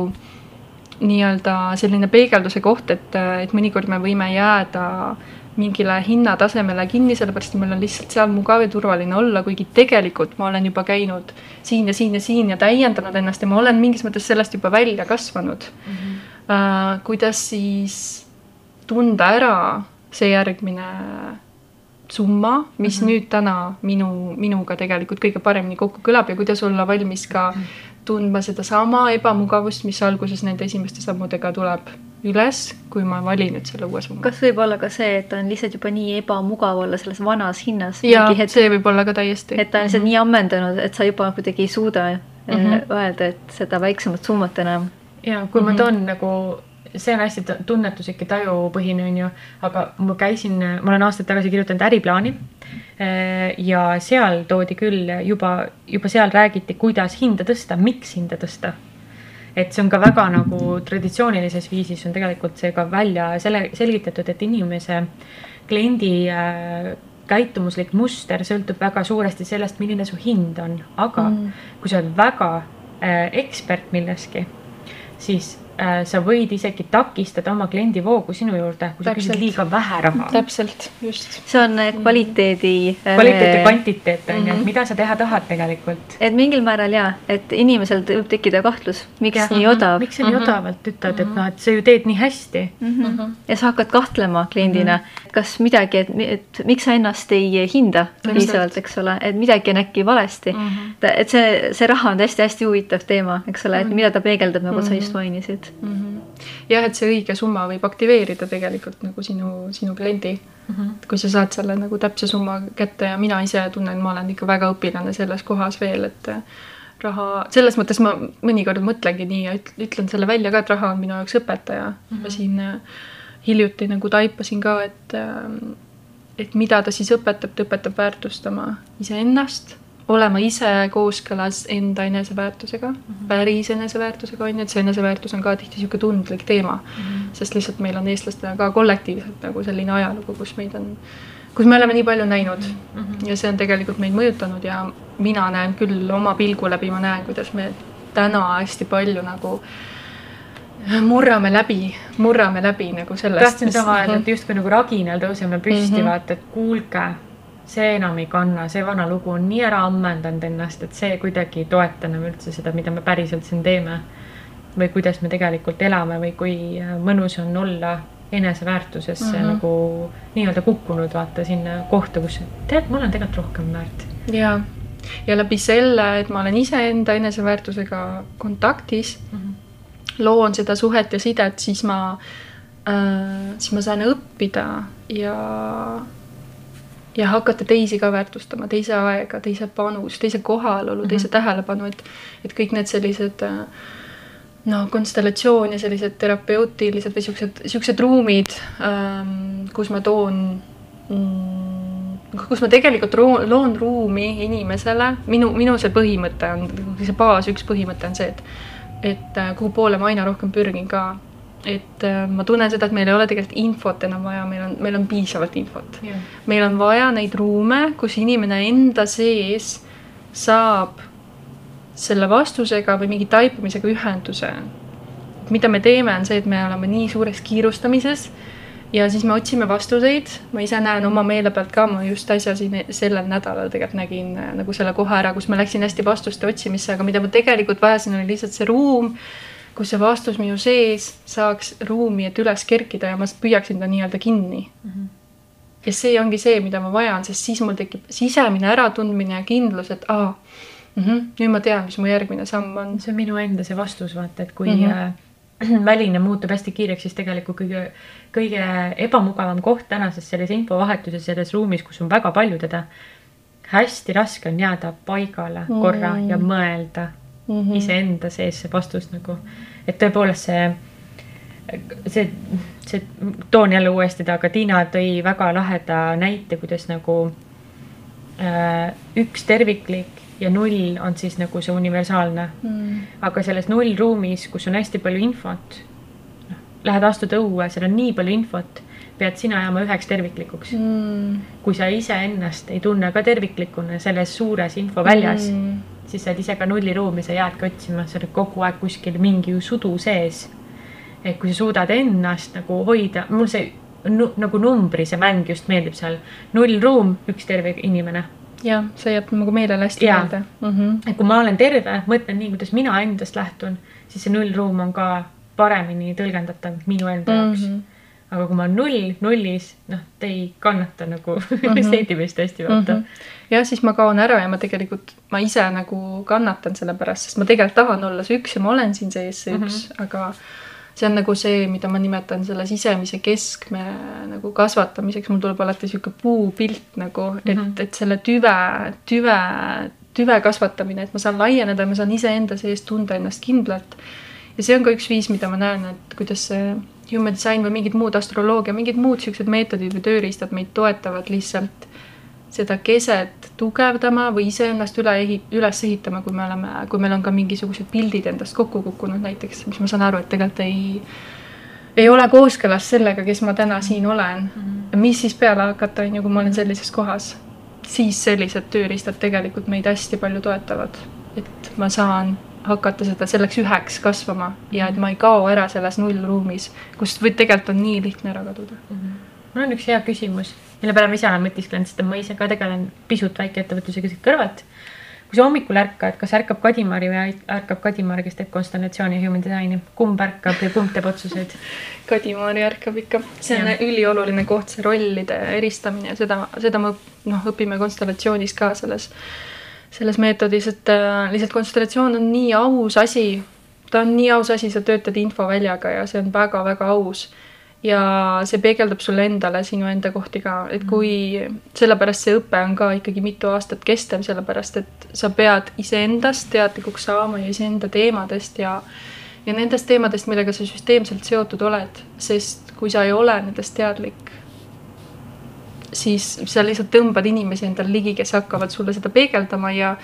nii-öelda selline peegelduse koht, et, äh, et mõnikord me võime jääda mingile hinnatasemele kinni, sellepärast et meil on lihtsalt seal mugav ja turvaline olla, kuigi tegelikult ma olen juba käinud siin ja siin ja siin ja täiendanud ennast ja ma olen mingis mõttes sellest juba välja kasvanud mm. -hmm. Uh, kuidas siis tunda ära see järgmine summa, mis mm -hmm. nüüd täna minu, minuga tegelikult kõige paremini kokku kõlab ja kuidas olla valmis ka mhm. tundma sedasama ebamugavust, mis alguses nende esimeste sammudega tuleb üles, kui ma valin nüüd selle uue summa. kas võib olla ka see, et on lihtsalt juba nii ebamugav olla selles vanas hinnas? jaa, see võib olla ka täiesti. et ta on lihtsalt mm -hmm. nii ammendunud, et sa juba kuidagi ei suuda mm -hmm. öelda, et seda väiksemat summat enam. ja kui mm -hmm. ma mhm. toon nagu see on hästi tunnetuslik ja tajupõhine, on ju, aga ma käisin, ma olen aastaid tagasi kirjutanud äriplaani. Eh, ja seal toodi küll juba, juba seal räägiti, kuidas hinda tõsta, miks hinda tõsta. et see on ka väga nagu traditsioonilises viisis on tegelikult see ka välja selle selgitatud, et inimese, kliendi äh, käitumuslik muster sõltub väga suuresti sellest, milline su hind on, aga mm. kui sa oled väga äh, ekspert milleski, siis sa võid isegi takistada oma kliendi voogu sinu juurde, kui sa küsid liiga vähe raha. täpselt, just. see on äh, kvaliteedi. kvaliteet ja kvantiteet on ju, et mhm. mida sa teha tahad tegelikult. et mingil määral jaa, et inimesel võib tekkida kahtlus, miks ja. nii odav. miks sa nii mhm. odavalt ütled, et noh, et sa ju teed nii hästi mm. -hmm. ja sa hakkad kahtlema kliendina mm, -hmm. kas midagi, et, et miks sa ennast ei hinda piisavalt, eks ole, et midagi on äkki valesti mm. -hmm. et see, see raha on hästi-hästi huvitav teema, eks ole, et mida ta peegeldab, nagu mm -hmm. sa just mainisid mm. -hmm. jah, et see õige summa võib aktiveerida tegelikult nagu sinu, sinu kliendi mm. -hmm. kui sa saad selle nagu täpse summa kätte ja mina ise tunnen, ma olen ikka väga õpilane selles kohas veel, et raha, selles mõttes ma mõnikord mõtlengi nii ja ütlen selle välja ka, et raha on minu jaoks õpetaja mm. -hmm. ma siin äh, hiljuti nagu taipasin ka, et äh, et mida ta siis õpetab, ta õpetab väärtustama iseennast olema ise kooskõlas enda eneseväärtusega mm, -hmm. päris eneseväärtusega on ju, et see eneseväärtus on ka tihti niisugune tundlik teema mm. -hmm. sest lihtsalt meil on eestlastena ka kollektiivselt nagu selline ajalugu, kus meid on, kus me oleme nii palju näinud mm -hmm. ja see on tegelikult meid mõjutanud ja mina näen küll oma pilgu läbi, ma näen, kuidas me täna hästi palju nagu murrame läbi, murrame läbi nagu sellest. tahtsin sama öelda, et justkui nagu raginal tõuseme püsti mm, -hmm. vaata, et kuulge see enam ei kanna, see vana lugu on nii ära ammendanud ennast, et see kuidagi ei toeta enam üldse seda, mida me päriselt siin teeme. või kuidas me tegelikult elame või kui äh, mõnus on olla eneseväärtusesse mm -hmm. nagu nii-öelda kukkunud, vaata sinna kohta, kus tead, ma olen tegelikult rohkem väärt. ja, ja läbi selle, et ma olen iseenda eneseväärtusega kontaktis mm, -hmm. loon seda suhet ja sidet, siis ma äh,, siis ma saan õppida ja ja hakata teisi ka väärtustama, teise aega, teise panust, teise kohalolu mm, -hmm. teise tähelepanu, et, et kõik need sellised no konstellatsioon ja sellised terapeutilised või siuksed, siuksed ruumid ähm,, kus ma toon mm, kus ma tegelikult loon ruumi inimesele, minu, minu see põhimõte on, see baas, üks põhimõte on see, et et äh, kuhu poole ma aina rohkem pürgin ka et äh, ma tunnen seda, et meil ei ole tegelikult infot enam vaja, meil on, meil on piisavalt infot. Yeah.. meil on vaja neid ruume, kus inimene enda sees saab selle vastusega või mingi taipamisega ühenduse. mida me teeme, on see, et me oleme nii suures kiirustamises ja siis me otsime vastuseid, ma ise näen oma meele pealt ka, ma just äsja siin sellel nädalal tegelikult nägin äh, nagu selle koha ära, kus ma läksin hästi vastuste otsimisse, aga mida ma tegelikult vajasin, oli lihtsalt see ruum kus see vastus minu sees saaks ruumi, et üles kerkida ja ma püüaksin ta nii-öelda kinni mm. -hmm. ja see ongi see, mida ma vajan, sest siis mul tekib sisemine äratundmine ja kindlus, et aa mm, -hmm, nüüd ma tean, mis mu järgmine samm on. see on minu enda see vastus, vaata, et kui mm -hmm. *clears throat* väline muutub hästi kiireks, siis tegelikult kõige, kõige ebamugavam koht tänases selles infovahetuses, selles ruumis, kus on väga palju teda, hästi raske on jääda paigale korra mm. ja mõelda mm -hmm. iseenda sees see vastus nagu, et tõepoolest see, see, see, toon jälle uuesti ta, aga Tiina tõi väga laheda näite, kuidas nagu äh, üks terviklik ja null on siis nagu see universaalne. Mm.. aga selles nullruumis, kus on hästi palju infot, noh, lähed astud õue, seal on nii palju infot, pead sina jääma üheks terviklikuks. Mm.. kui sa iseennast ei tunne ka terviklikuna selles suures infoväljas mm siis sa oled ise ka nulliruumi, sa jäädki otsima, sa oled kogu aeg kuskil mingi sudu sees. et kui sa suudad ennast nagu hoida, mul see nu, nagu numbri, see mäng just meeldib seal, nullruum, üks terve inimene jah, see jääb nagu meelele hästi meelde mm. -hmm. et kui ma olen terve, mõtlen nii, kuidas mina endast lähtun, siis see nullruum on ka paremini tõlgendatav minu enda jaoks mm. -hmm aga kui ma olen null, nullis, noh, te ei kannata nagu *laughs* mm -hmm. sentimist hästi vaata mm. -hmm. Jah, siis ma kaon ära ja ma tegelikult, ma ise nagu kannatan selle pärast, sest ma tegelikult tahan olla see üks ja ma olen siin sees see mm -hmm. üks, aga see on nagu see, mida ma nimetan selle sisemise keskme nagu kasvatamiseks, mul tuleb alati sihuke puupilt nagu, et mm, -hmm. et selle tüve, tüve, tüve kasvatamine, et ma saan laieneda, ma saan iseenda sees tunda ennast kindlalt. ja see on ka üks viis, mida ma näen, et kuidas see human design või mingid muud astroloogia, mingid muud siuksed meetodid või tööriistad meid toetavad lihtsalt seda keset tugevdama või iseennast üle ehi-, üles ehitama, kui me oleme, kui meil on ka mingisugused pildid endast kokku kukkunud näiteks, mis ma saan aru, et tegelikult ei, ei ole kooskõlas sellega, kes ma täna siin olen mm. -hmm. mis siis peale hakata, on ju, kui ma olen sellises kohas, siis sellised tööriistad tegelikult meid hästi palju toetavad. et ma saan hakata seda selleks üheks kasvama ja et ma ei kao ära selles nullruumis, kust või tegelikult on nii lihtne ära kaduda mm. -hmm. Mul on üks hea küsimus, mille peale ma ise olen mõtisklenud, sest ma ise ka tegelen pisut väikeettevõtlusega siit kõrvalt kui sa hommikul ärkad, kas ärkab Kadimari või ärkab Kadimari, kes teeb konstellatsiooni ja human design'i, kumb ärkab ja kumb teeb otsuseid? *laughs* Kadimari ärkab ikka, see on ja. ülioluline koht, see rollide eristamine ja seda, seda me noh, õpime konstellatsioonis ka selles, selles meetodis, et äh, lihtsalt konstellatsioon on nii aus asi. ta on nii aus asi, sa töötad infoväljaga ja see on väga-väga aus ja see peegeldab sulle endale sinu enda kohti ka, et kui sellepärast see õpe on ka ikkagi mitu aastat kestev, sellepärast et sa pead iseendast teadlikuks saama ja iseenda teemadest ja ja nendest teemadest, millega sa süsteemselt seotud oled, sest kui sa ei ole nendest teadlik, siis sa lihtsalt tõmbad inimesi endale ligi, kes hakkavad sulle seda peegeldama ja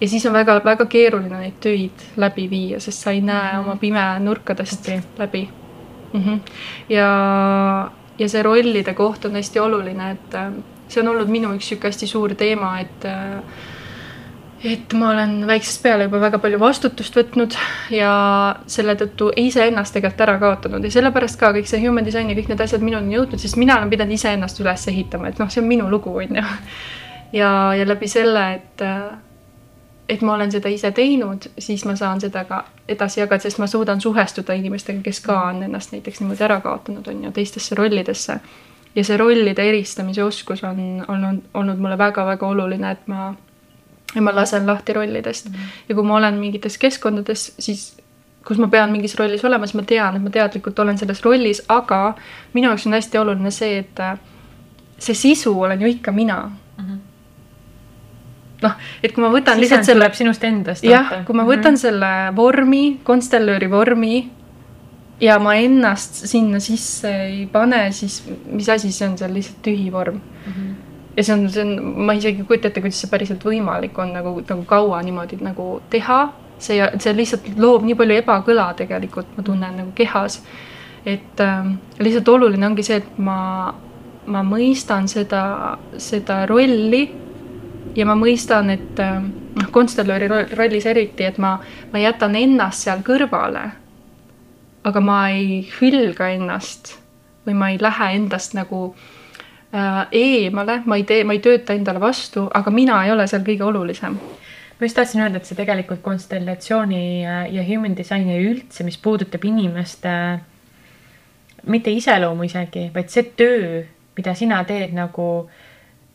ja siis on väga-väga keeruline neid töid läbi viia, sest sa ei näe mhm. oma pime nurkadest okay. läbi mm. -hmm. ja, ja see rollide koht on hästi oluline, et äh, see on olnud minu üks sihuke hästi suur teema, et äh, et ma olen väiksest peale juba väga palju vastutust võtnud ja selle tõttu iseennast tegelikult ära kaotanud ja sellepärast ka kõik see human design ja kõik need asjad minuni jõudnud, sest mina olen pidanud iseennast üles ehitama, et noh, see on minu lugu, on ju. ja, ja läbi selle, et äh, et ma olen seda ise teinud, siis ma saan seda ka edasi jagada, sest ma suudan suhestuda inimestega, kes ka on ennast näiteks niimoodi ära kaotanud, on ju, teistesse rollidesse. ja see rollide eristamise oskus on olnud, olnud mulle väga-väga oluline, et ma, ma lasen lahti rollidest mm. -hmm. ja kui ma olen mingites keskkondades, siis kus ma pean mingis rollis olema, siis ma tean, et ma teadlikult olen selles rollis, aga minu jaoks on hästi oluline see, et see sisu olen ju ikka mina mm. -hmm noh, et kui ma võtan Sisend lihtsalt selle. sinust endast. jah, kui ma võtan mm -hmm. selle vormi, konstellööri vormi ja ma ennast sinna sisse ei pane, siis mis asi see on, see on lihtsalt tühi vorm mm. -hmm. ja see on, see on, ma isegi ei kujuta ette, kuidas see päriselt võimalik on nagu, nagu kaua niimoodi nagu teha. see, see lihtsalt loob nii palju ebakõla tegelikult, ma tunnen nagu kehas. et äh, lihtsalt oluline ongi see, et ma, ma mõistan seda, seda rolli ja ma mõistan, et äh, noh, konstellööri rollis eriti, et ma, ma jätan ennast seal kõrvale. aga ma ei hülga ennast või ma ei lähe endast nagu äh, eemale, ma ei tee, ma ei tööta endale vastu, aga mina ei ole seal kõige olulisem ma just tahtsin öelda, et see tegelikult konstellatsiooni äh, ja human design'i üldse, mis puudutab inimeste mitte iseloomu isegi, vaid see töö, mida sina teed nagu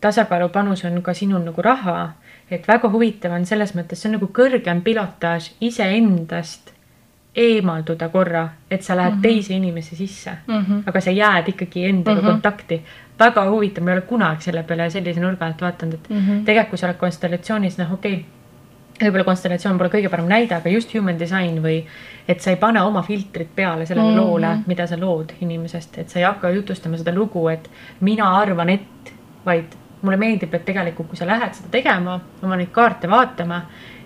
tasakaalu panus on ka sinul nagu raha, et väga huvitav on selles mõttes, see on nagu kõrgem pilotaaž iseendast eemalduda korra, et sa lähed mm -hmm. teise inimese sisse mm, -hmm. aga sa jääd ikkagi endaga mm -hmm. kontakti. väga huvitav, ma ei ole kunagi selle peale sellise nurga alt vaadanud, et mm -hmm. tegelikult kui sa oled konstellatsioonis, noh, okei okay, võib-olla konstellatsioon pole kõige parem näide, aga just human design või et sa ei pane oma filtrit peale sellele mm -hmm. loole, mida sa lood inimesest, et sa ei hakka jutustama seda lugu, et mina arvan, et, vaid mulle meeldib, et tegelikult, kui sa lähed seda tegema, oma neid kaarte vaatama,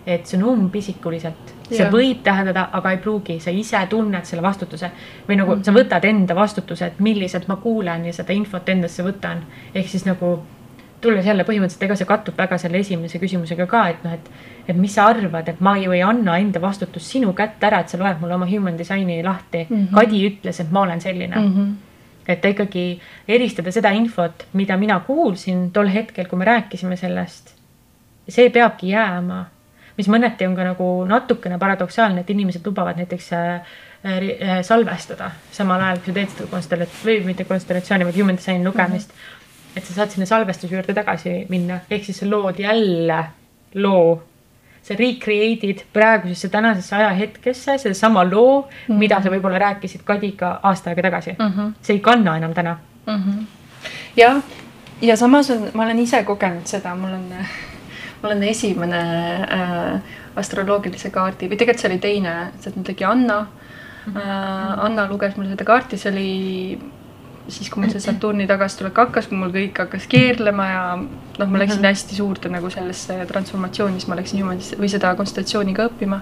et see on umbisikuliselt, see ja. võib tähendada, aga ei pruugi, sa ise tunned selle vastutuse või nagu mm -hmm. sa võtad enda vastutuse, et milliselt ma kuulen ja seda infot endasse võtan. ehk siis nagu tulles jälle põhimõtteliselt, ega see kattub väga selle esimese küsimusega ka, et noh, et, et mis sa arvad, et ma ju ei anna enda vastutust sinu kätte ära, et sa loed mulle oma human design'i lahti mm. -hmm. Kadi ütles, et ma olen selline mm. -hmm et ikkagi eristada seda infot, mida mina kuulsin tol hetkel, kui me rääkisime sellest. see peabki jääma, mis mõneti on ka nagu natukene paradoksaalne, et inimesed lubavad näiteks äh, äh, salvestada samal ajal, kui sa teed seda konstellat- või mitte konstellatsiooni, vaid human design lugemist mm. -hmm. et sa saad sinna salvestuse juurde tagasi minna, ehk siis sa lood jälle loo sa recreate'id praegusesse tänasesse ajahetkesse sedasama loo mm, -hmm. mida sa võib-olla rääkisid Kadiga aasta aega tagasi mm. -hmm. see ei kanna enam täna mm. -hmm. jah, ja samas on, ma olen ise kogenud seda, mul on, mul on esimene äh, astroloogilise kaardi või tegelikult see oli teine, seda tegi Anna mm. -hmm. Äh, Anna luges mulle seda kaarti, see oli siis, kui mul see Saturni tagasitulek hakkas, kui mul kõik hakkas keerlema ja noh, ma läksin mhm. hästi suurde nagu sellesse transformatsiooni, siis ma läksin niimoodi või seda konstellatsiooni ka õppima.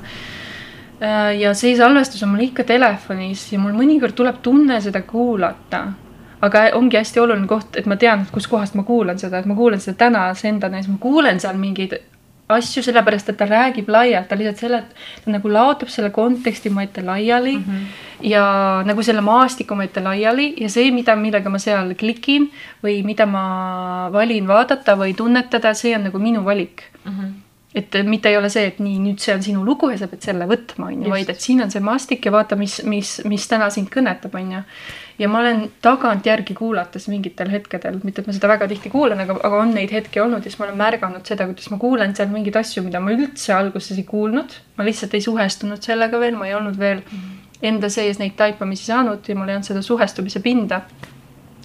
Äh, ja see salvestus on mul ikka telefonis ja mul mõnikord tuleb tunne seda kuulata. aga ongi hästi oluline koht, et ma tean, kuskohast ma kuulan seda, et ma kuulan seda täna siis ma kuulen seal mingeid asju, sellepärast et ta räägib laialt, ta lihtsalt selle, ta nagu laotab selle konteksti mu ette laiali mm -hmm. ja nagu selle maastiku mu ette laiali ja see, mida, millega ma seal klikin või mida ma valin vaadata või tunnetada, see on nagu minu valik mm. -hmm et mitte ei ole see, et nii, nüüd see on sinu lugu ja sa pead selle võtma, on ju, vaid et siin on see maastik ja vaata, mis, mis, mis täna sind kõnetab, on ju ja ma olen tagantjärgi kuulates mingitel hetkedel, mitte et ma seda väga tihti kuulan, aga, aga on neid hetki olnud ja siis ma olen märganud seda, kuidas ma kuulen seal mingeid asju, mida ma üldse alguses ei kuulnud. ma lihtsalt ei suhestunud sellega veel, ma ei olnud veel enda sees neid taipamisi saanud ja mul ei olnud seda suhestumise pinda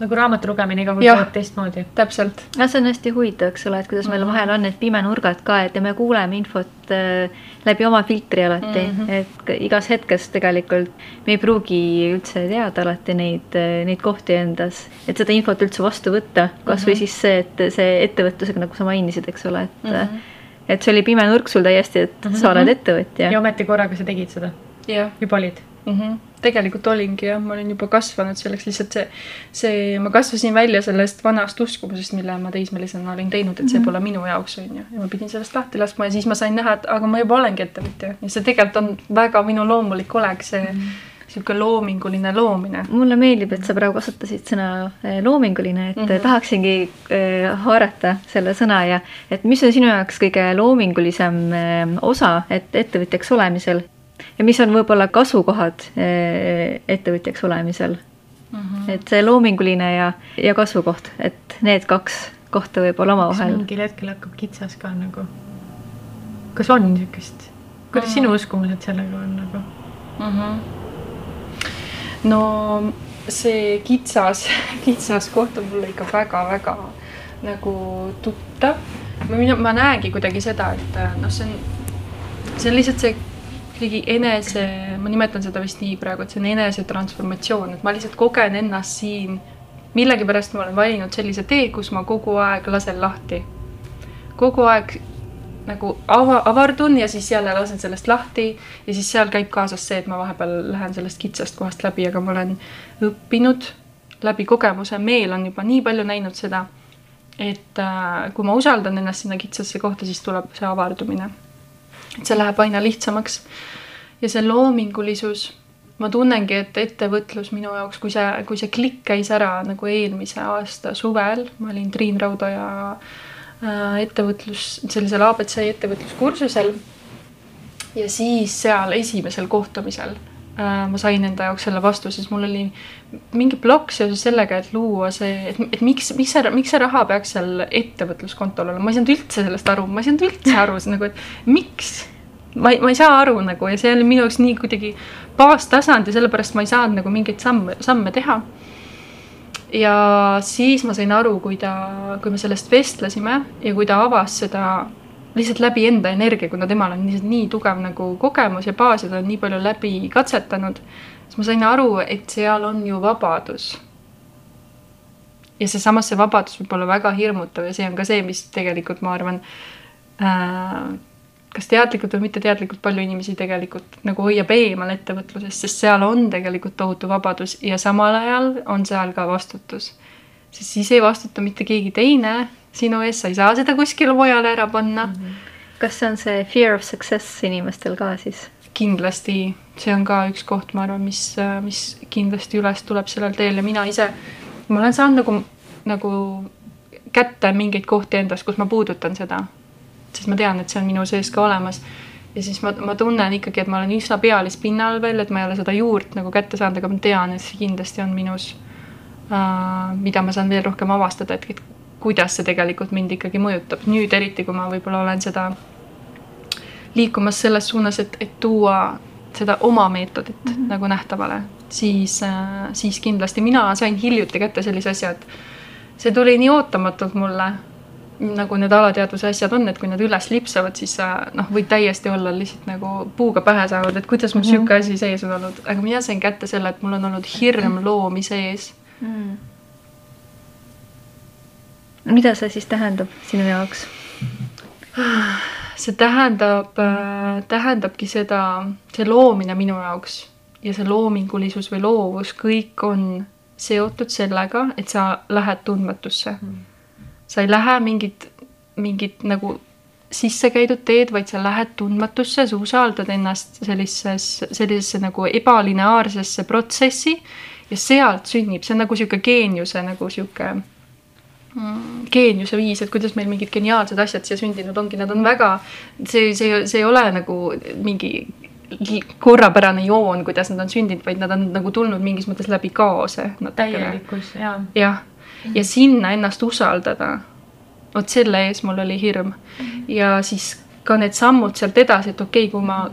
nagu raamatu lugemine iga kord tuleb teistmoodi. täpselt. no see on hästi huvitav, eks ole, et kuidas meil mhm. vahel on need pimenurgad ka, et ja me kuuleme infot äh, läbi oma filtri alati mm, -hmm. et igas hetkes tegelikult me ei pruugi üldse teada alati neid, äh, neid kohti endas, et seda infot üldse vastu võtta, kasvõi mm -hmm. siis see, et see ettevõtlusega, nagu sa mainisid, eks ole, et mm -hmm. et see oli pime nurk sul täiesti, et mm -hmm. sa oled ettevõtja. ja ometi korraga sa tegid seda. juba olid mm. -hmm tegelikult olingi jah, ma olin juba kasvanud selleks lihtsalt see, see, ma kasvasin välja sellest vanast uskumusest, mille ma teismelisena olin teinud, et see mm -hmm. pole minu jaoks, on ju. ja ma pidin sellest lahti laskma ja siis ma sain näha, et aga ma juba olengi ettevõtja ja see tegelikult on väga minu loomulik olek, see mm -hmm niisugune loominguline loomine. mulle meeldib, et sa praegu kasutasid sõna eh, loominguline, et mm -hmm. tahaksingi eh, haarata selle sõna ja et mis on sinu jaoks kõige loomingulisem eh, osa, et ettevõtjaks olemisel ja mis on võib-olla kasukohad eh, ettevõtjaks olemisel mm. -hmm. et see loominguline ja, ja kasvukoht, et need kaks kohta võib-olla omavahel. mingil hetkel hakkab kitsas ka nagu. kas on niisugust, kuidas mm -hmm. sinu uskumused sellega on nagu mm? -hmm. no see kitsas, *laughs* kitsas koht on mulle ikka väga-väga nagu tuttav. ma, ma näengi kuidagi seda, et noh, see on, see on lihtsalt see kuidagi enese, ma nimetan seda vist nii praegu, et see on enesetransformatsioon, et ma lihtsalt kogen ennast siin. millegipärast ma olen valinud sellise tee, kus ma kogu aeg lasen lahti. kogu aeg nagu ava, avardun ja siis jälle lasen sellest lahti ja siis seal käib kaasas see, et ma vahepeal lähen sellest kitsast kohast läbi, aga ma olen õppinud läbi kogemuse, meel on juba nii palju näinud seda, et äh, kui ma usaldan ennast sinna kitsasse kohta, siis tuleb see avardumine et see läheb aina lihtsamaks. ja see loomingulisus, ma tunnengi, et ettevõtlus minu jaoks, kui see, kui see klikk käis ära nagu eelmise aasta suvel, ma olin Triin Raudoja äh, ettevõtlus, sellisel abc ettevõtluskursusel. ja siis seal esimesel kohtumisel ma sain enda jaoks selle vastuse, siis mul oli mingi plokk seoses sellega, et luua see, et, et miks, miks see, miks see raha peaks seal ettevõtluskontol olema, ma ei saanud üldse sellest aru, ma ei saanud üldse aru, nagu, et miks? Ma ei, ma ei saa aru nagu ja see oli minu jaoks nii kuidagi baastasand ja sellepärast ma ei saanud nagu mingeid samme, samme teha. ja siis ma sain aru, kui ta, kui me sellest vestlesime ja kui ta avas seda lihtsalt läbi enda energia, kuna temal on lihtsalt nii tugev nagu kogemus ja baas ja ta on nii palju läbi katsetanud, siis ma sain aru, et seal on ju vabadus. ja seesamas see vabadus võib olla väga hirmutav ja see on ka see, mis tegelikult ma arvan äh, kas teadlikult või mitteteadlikult palju inimesi tegelikult nagu hoiab eemal ettevõtlusest, sest seal on tegelikult tohutu vabadus ja samal ajal on seal ka vastutus. sest siis ei vastuta mitte keegi teine sinu ees, sa ei saa seda kuskile mujale ära panna mm. -hmm. kas see on see fear of success inimestel ka siis? kindlasti, see on ka üks koht, ma arvan, mis, mis kindlasti üles tuleb sellel teel ja mina ise, ma olen saanud nagu, nagu kätte mingeid kohti endas, kus ma puudutan seda sest ma tean, et see on minu sees ka olemas. ja siis ma, ma tunnen ikkagi, et ma olen üsna pealispinnal veel, et ma ei ole seda juurt nagu kätte saanud, aga ma tean, et see kindlasti on minus uh,, mida ma saan veel rohkem avastada, et kuidas see tegelikult mind ikkagi mõjutab. nüüd eriti, kui ma võib-olla olen seda liikumas selles suunas, et, et tuua seda oma meetodit mm -hmm. nagu nähtavale, siis äh,, siis kindlasti mina sain hiljuti kätte sellise asja, et see tuli nii ootamatult mulle nagu need alateadvuse asjad on, et kui nad üles lipsavad, siis sa noh, võid täiesti olla lihtsalt nagu puuga pähe saanud, et kuidas mul mm -hmm. sihuke asi sees on olnud, aga mina sain kätte selle, et mul on olnud hirm loomise ees mm.. Mida see siis tähendab sinu jaoks? see tähendab äh,, tähendabki seda, see loomine minu jaoks ja see loomingulisus või loovus, kõik on seotud sellega, et sa lähed tundmatusse. Mm sa ei lähe mingit, mingit nagu sisse käidud teed, vaid sa lähed tundmatusse, sa usaldad ennast sellises, sellisesse nagu ebalineaarsesse protsessi ja sealt sünnib, see on nagu sihuke geeniuse nagu sihuke geeniuse viis, et kuidas meil mingid geniaalsed asjad siia sündinud ongi, nad on väga, see, see, see ei ole nagu mingi korrapärane joon, kuidas nad on sündinud, vaid nad on nagu tulnud mingis mõttes läbi kaose. täielikkus, jaa. jah, ja sinna ennast usaldada. vot selle ees mul oli hirm ja siis ka need sammud sealt edasi, et okei okay,, kui ma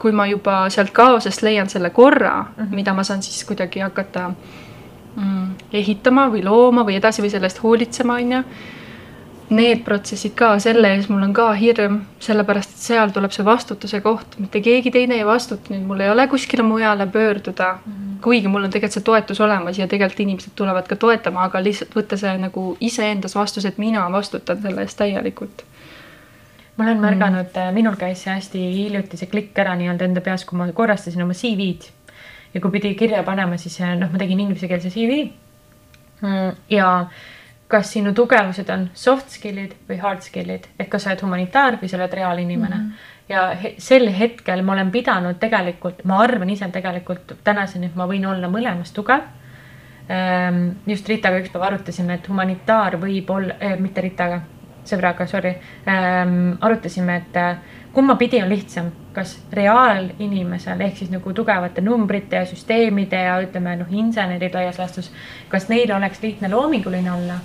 kui ma juba sealt kaosest leian selle korra mm, -hmm. mida ma saan siis kuidagi hakata mm, ehitama või looma või edasi või sellest hoolitsema, on ju. Need protsessid ka, selle ees mul on ka hirm, sellepärast et seal tuleb see vastutuse koht, mitte keegi teine ei vastuta, nüüd mul ei ole kuskile mujale pöörduda mm. -hmm. kuigi mul on tegelikult see toetus olemas ja tegelikult inimesed tulevad ka toetama, aga lihtsalt võtta see nagu iseendas vastus, et mina vastutan selle eest täielikult ma olen märganud mm., minul käis see hästi hiljuti see klikk ära nii-öelda enda peas, kui ma korrastasin oma CV-d. Ja kui pidi kirja panema, siis eh, noh, ma tegin inglisekeelse CV mm,. ja kas sinu tugevused on soft skill'id või hard skill'id, et kas sa oled humanitaar või sa oled reaalinimene mm. -hmm ja he sel hetkel ma olen pidanud tegelikult, ma arvan ise tegelikult tänaseni, et ma võin olla mõlemas tugev ehm, just Ritaga ükspäev arutasime, et humanitaar võib olla eh,, mitte Ritaga sõbraga, sorry ähm,, arutasime, et äh, kumma pidi on lihtsam, kas reaalinimesel ehk siis nagu tugevate numbrite ja süsteemide ja ütleme noh, insenerid laias laastus, kas neil oleks lihtne loominguline olla?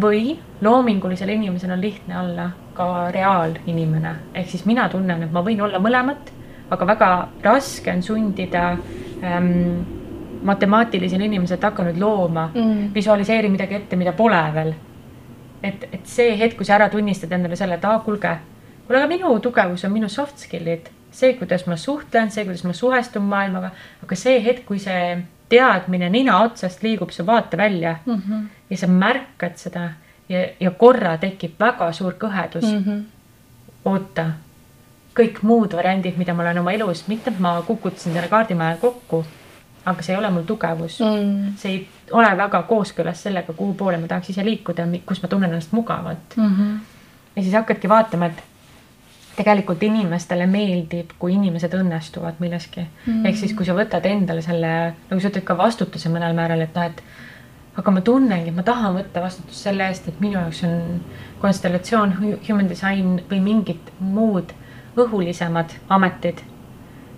või loomingulisel inimesel on lihtne olla ka reaalinimene, ehk siis mina tunnen, et ma võin olla mõlemat, aga väga raske on sundida ähm, matemaatilisel inimesel, et hakka nüüd looma mm., visualiseeri midagi ette, mida pole veel et, et see hetk, kui sa ära tunnistad endale selle, et aa, kuulge, kuule, aga minu tugevus on minu soft skill'id, see, kuidas ma suhtlen, see, kuidas ma suhestun maailmaga, aga see hetk, kui see teadmine nina otsast liigub su vaatevälja mm -hmm. ja sa märkad seda ja, ja korra tekib väga suur kõhedus mm. -hmm. oota, kõik muud variandid, mida ma olen oma elus, mitte et ma kukutasin selle kaardimaja kokku aga see ei ole mul tugevus mm.. see ei ole väga kooskõlas sellega, kuhu poole ma tahaks ise liikuda, kus ma tunnen ennast mugavalt mm. -hmm. ja siis hakkadki vaatama, et tegelikult inimestele meeldib, kui inimesed õnnestuvad milleski mm. -hmm. ehk siis, kui sa võtad endale selle, nagu sa ütled, ka vastutuse mõnel määral, et noh, et aga ma tunnengi, et ma tahan võtta vastutust selle eest, et minu jaoks on konstellatsioon, human design või mingid muud õhulisemad ametid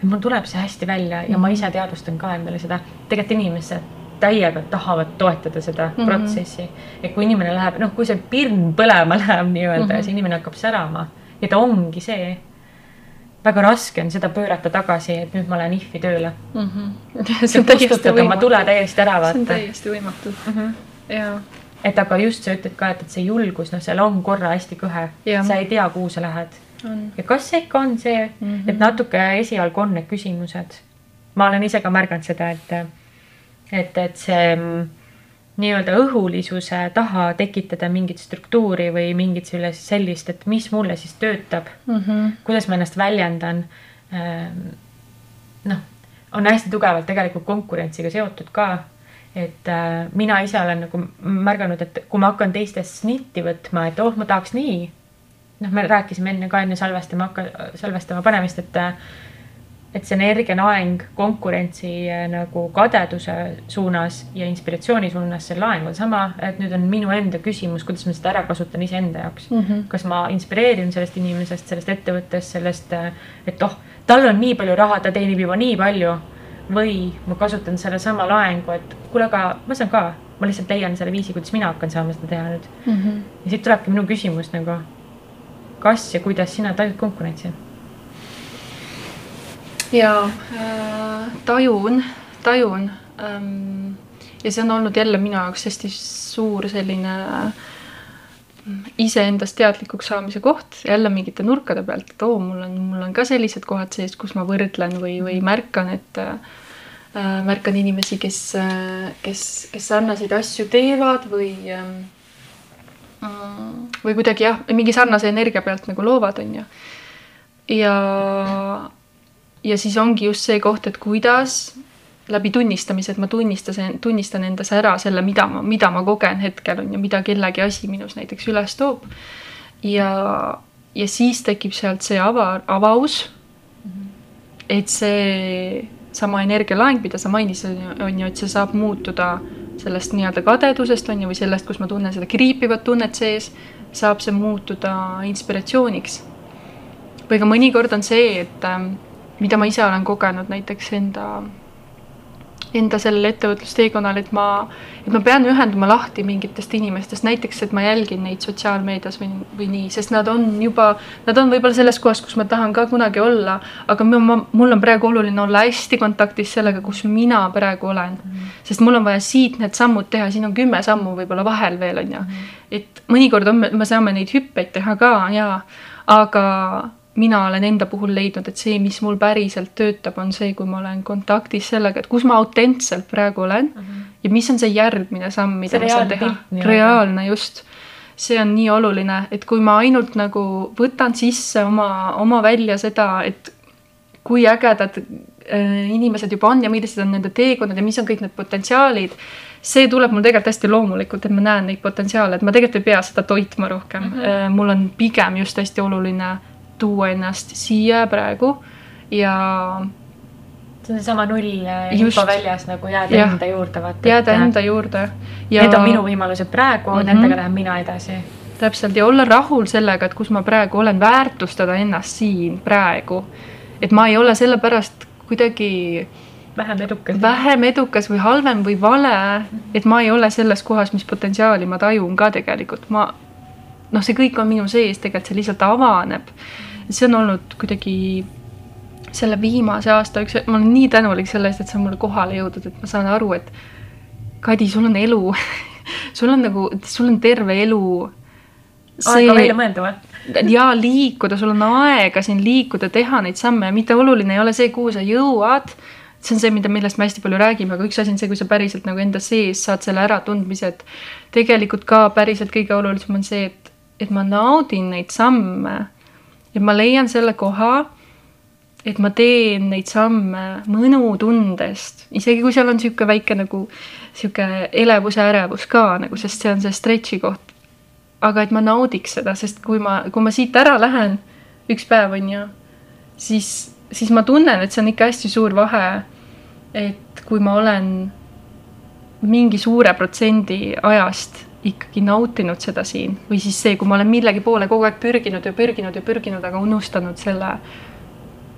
et mul tuleb see hästi välja ja ma ise mhm. teadvustan ka endale seda, tegelikult inimesed täiega tahavad toetada seda mm -hmm. protsessi. et kui inimene läheb, noh, kui see pirn põlema läheb nii-öelda mm -hmm. ja see inimene hakkab särama ja ta ongi see. väga raske on seda pöörata tagasi, et nüüd ma lähen IF-i tööle mm. -hmm. see on täiesti võimatu. ma tule täiesti ära vaata. see on täiesti võimatu mm. -hmm. jaa et aga just sa ütled ka, et, et see julgus, noh, seal on korra hästi kõhe, sa ei tea, kuhu sa lähed ja kas see ikka on see mm, -hmm. et natuke esialgu on need küsimused. ma olen ise ka märganud seda, et, et, et see mm, nii-öelda õhulisuse taha tekitada mingit struktuuri või mingit sellist, et mis mulle siis töötab mm, -hmm. kuidas ma ennast väljendan. Ehm, noh, on hästi tugevalt tegelikult konkurentsiga seotud ka et äh, mina ise olen nagu märganud, et kui ma hakkan teistest snitti võtma, et oh, ma tahaks nii noh, me rääkisime enne ka enne salvestama hakka, salvestama panemist, et et see energianaeng konkurentsi eh, nagu kadeduse suunas ja inspiratsiooni suunas, see laeng on sama, et nüüd on minu enda küsimus, kuidas ma seda ära kasutan iseenda jaoks mm. -hmm. kas ma inspireerin sellest inimesest, sellest ettevõttest, sellest, eh, et oh, tal on nii palju raha, ta teenib juba nii palju. või ma kasutan sellesama laengu, et kuule, aga ma saan ka, ma lihtsalt leian selle viisi, kuidas mina hakkan saama seda teha nüüd mm. -hmm. ja siit tulebki minu küsimus nagu kas ja kuidas sina tajud konkurentsi? Jaa äh,, tajun, tajun ähm,. ja see on olnud jälle minu jaoks hästi suur selline äh, iseendast teadlikuks saamise koht jälle mingite nurkade pealt, et oo, mul on, mul on ka sellised kohad sees, kus ma võrdlen või, või mhm. märkan, et äh, märkan inimesi, kes, äh, kes, kes sarnaseid asju teevad või äh, või kuidagi jah, mingi sarnase energia pealt nagu loovad, on ju. ja, ja siis ongi just see koht, et kuidas läbi tunnistamise, et ma tunnistasin, tunnistan endas ära selle, mida ma, mida ma kogen hetkel on ju, mida kellegi asi minus näiteks üles toob. ja, ja siis tekib sealt see ava, avaus et see sama energialaeng, mida sa mainisid, on ju, et see saab muutuda sellest nii-öelda kadedusest on ju, või sellest, kus ma tunnen seda kriipivat tunnet sees, saab see muutuda inspiratsiooniks. või ka mõnikord on see, et ähm, mida ma ise olen kogenud näiteks enda enda sellel ettevõtlusteekonnal, et ma, et ma pean ühenduma lahti mingitest inimestest, näiteks et ma jälgin neid sotsiaalmeedias või, või nii, sest nad on juba, nad on võib-olla selles kohas, kus ma tahan ka kunagi olla, aga ma, mul on praegu oluline olla hästi kontaktis sellega, kus mina praegu olen mm. sest mul on vaja siit need sammud teha, siin on kümme sammu võib-olla vahel veel, on ju. Mhm. et mõnikord on, me saame neid hüppeid teha ka ja, aga mina olen enda puhul leidnud, et see, mis mul päriselt töötab, on see, kui ma olen kontaktis sellega, et kus ma autentselt praegu olen mm -hmm. ja mis on see järgmine samm, mida see ma saan teha. reaalne, just. see on nii oluline, et kui ma ainult nagu võtan sisse oma, oma välja seda, et kui ägedad äh, inimesed juba on ja millised on nende teekonnad ja mis on kõik need potentsiaalid, see tuleb mul tegelikult hästi loomulikult, et ma näen neid potentsiaale, et ma tegelikult ei pea seda toitma rohkem mm. -hmm. mul on pigem just hästi oluline tuua ennast siia praegu ja see on seesama null äh, info väljas nagu jääda ja. enda juurde, vaata. jääda enda juurde. Need on minu võimalused praegu mm, -hmm. nendega lähen mina edasi. täpselt ja olla rahul sellega, et kus ma praegu olen, väärtustada ennast siin praegu. et ma ei ole sellepärast kuidagi vähem edukas. vähem edukas või halvem või vale, et ma ei ole selles kohas, mis potentsiaali ma tajun ka tegelikult, ma noh, see kõik on minu sees, tegelikult see lihtsalt avaneb see on olnud kuidagi selle viimase aasta üks, ma olen nii tänulik selle eest, et see on mulle kohale jõudnud, et ma saan aru, et Kadi, sul on elu *laughs* sul on nagu, sul on terve elu. aega välja mõelda või? ja liikuda, sul on aega siin liikuda, teha neid samme ja mitte oluline ei ole see, kuhu sa jõuad. see on see, mida, millest me hästi palju räägime, aga üks asi on see, kui sa päriselt nagu enda sees saad selle äratundmise, et tegelikult ka päriselt kõige olulisem on see, et, et ma naudin neid samme ja ma leian selle koha, et ma teen neid samme mõnutundest, isegi kui seal on niisugune väike nagu niisugune elevus ja ärevus ka nagu, sest see on see stretch'i koht. aga et ma naudiks seda, sest kui ma, kui ma siit ära lähen üks päev, on ju, siis, siis ma tunnen, et see on ikka hästi suur vahe. et kui ma olen mingi suure protsendi ajast ikkagi nautinud seda siin või siis see, kui ma olen millegi poole kogu aeg pürginud ja pürginud ja pürginud, aga unustanud selle,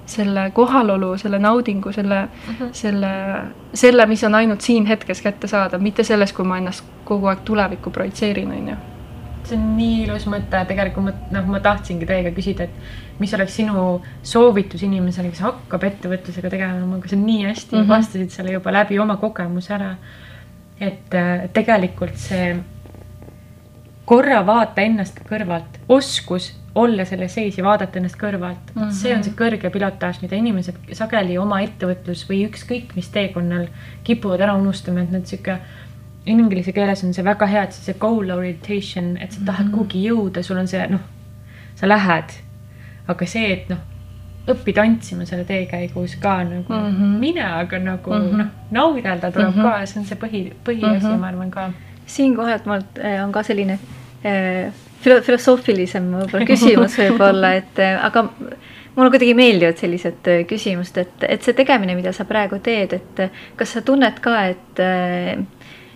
selle kohalolu, selle naudingu, selle mm, -hmm. selle, selle, mis on ainult siin hetkes kättesaadav, mitte selles, kui ma ennast kogu aeg tulevikku projitseerin, on ju see on nii ilus mõte, tegelikult ma, noh, ma tahtsingi teiega küsida, et mis oleks sinu soovitus inimesele, kes hakkab ettevõtlusega tegelema, aga sa nii hästi mm -hmm. vastasid selle juba läbi oma kogemuse ära. et äh, tegelikult see korra vaata ennast kõrvalt, oskus olla selles sees ja vaadata ennast kõrvalt mm. -hmm. see on see kõrge pilotaaž, mida inimesed sageli oma ettevõtlus või ükskõik mis teekonnal kipuvad ära unustama, et nad sihuke inglise keeles on see väga hea, et see goal orientation, et sa tahad mm -hmm. kuhugi jõuda, sul on see noh, sa lähed. aga see, et noh, õpi tantsima selle tee käigus ka nagu mm -hmm. mine, aga nagu mm -hmm. noh, naudelda tuleb mm -hmm. ka see on see põhi, põhiasi mm, -hmm. ma arvan ka siinkohalt mul äh, on ka selline äh, filosoofilisem võib-olla küsimus võib-olla, *laughs* et äh, aga mulle kuidagi meeldivad sellised küsimused, et, et see tegemine, mida sa praegu teed, et kas sa tunned ka, et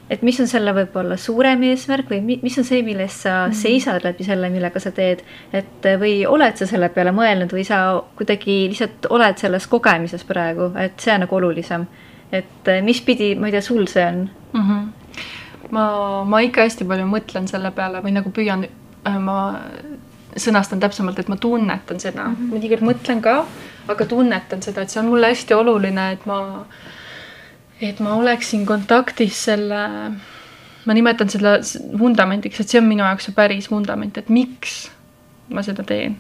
et mis on selle võib-olla suurem eesmärk või mis on see, milles sa mm. seisad läbi selle, millega sa teed, et või oled sa selle peale mõelnud või sa kuidagi lihtsalt oled selles kogemises praegu, et see on nagu olulisem. et mis pidi, ma ei tea, sul see on mm? -hmm ma, ma ikka hästi palju mõtlen selle peale või nagu püüan, äh, ma sõnastan täpsemalt, et ma tunnetan seda mm, -hmm. mõnikord mõtlen ka, aga tunnetan seda, et see on mulle hästi oluline, et ma, et ma oleksin kontaktis selle, ma nimetan seda vundamendiks, et see on minu jaoks see päris vundament, et miks ma seda teen.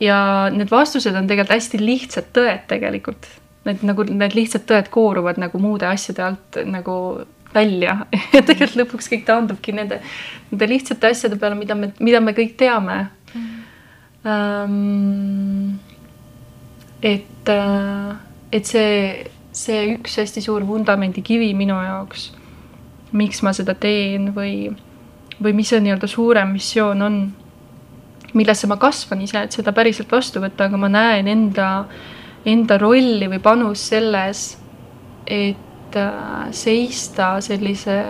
ja need vastused on tegelikult hästi lihtsad tõed tegelikult. Need nagu need lihtsad tõed kooruvad nagu muude asjade alt nagu välja. *laughs* Ja tegelikult lõpuks kõik taandubki nende, nende lihtsate asjade peale, mida me, mida me kõik teame. Mm.. Um, et, äh, et see, see üks hästi suur vundamendikivi minu jaoks, miks ma seda teen või, või mis see nii-öelda suurem missioon on, millesse ma kasvan ise, et seda päriselt vastu võtta, aga ma näen enda, enda rolli või panust selles, et äh, seista sellise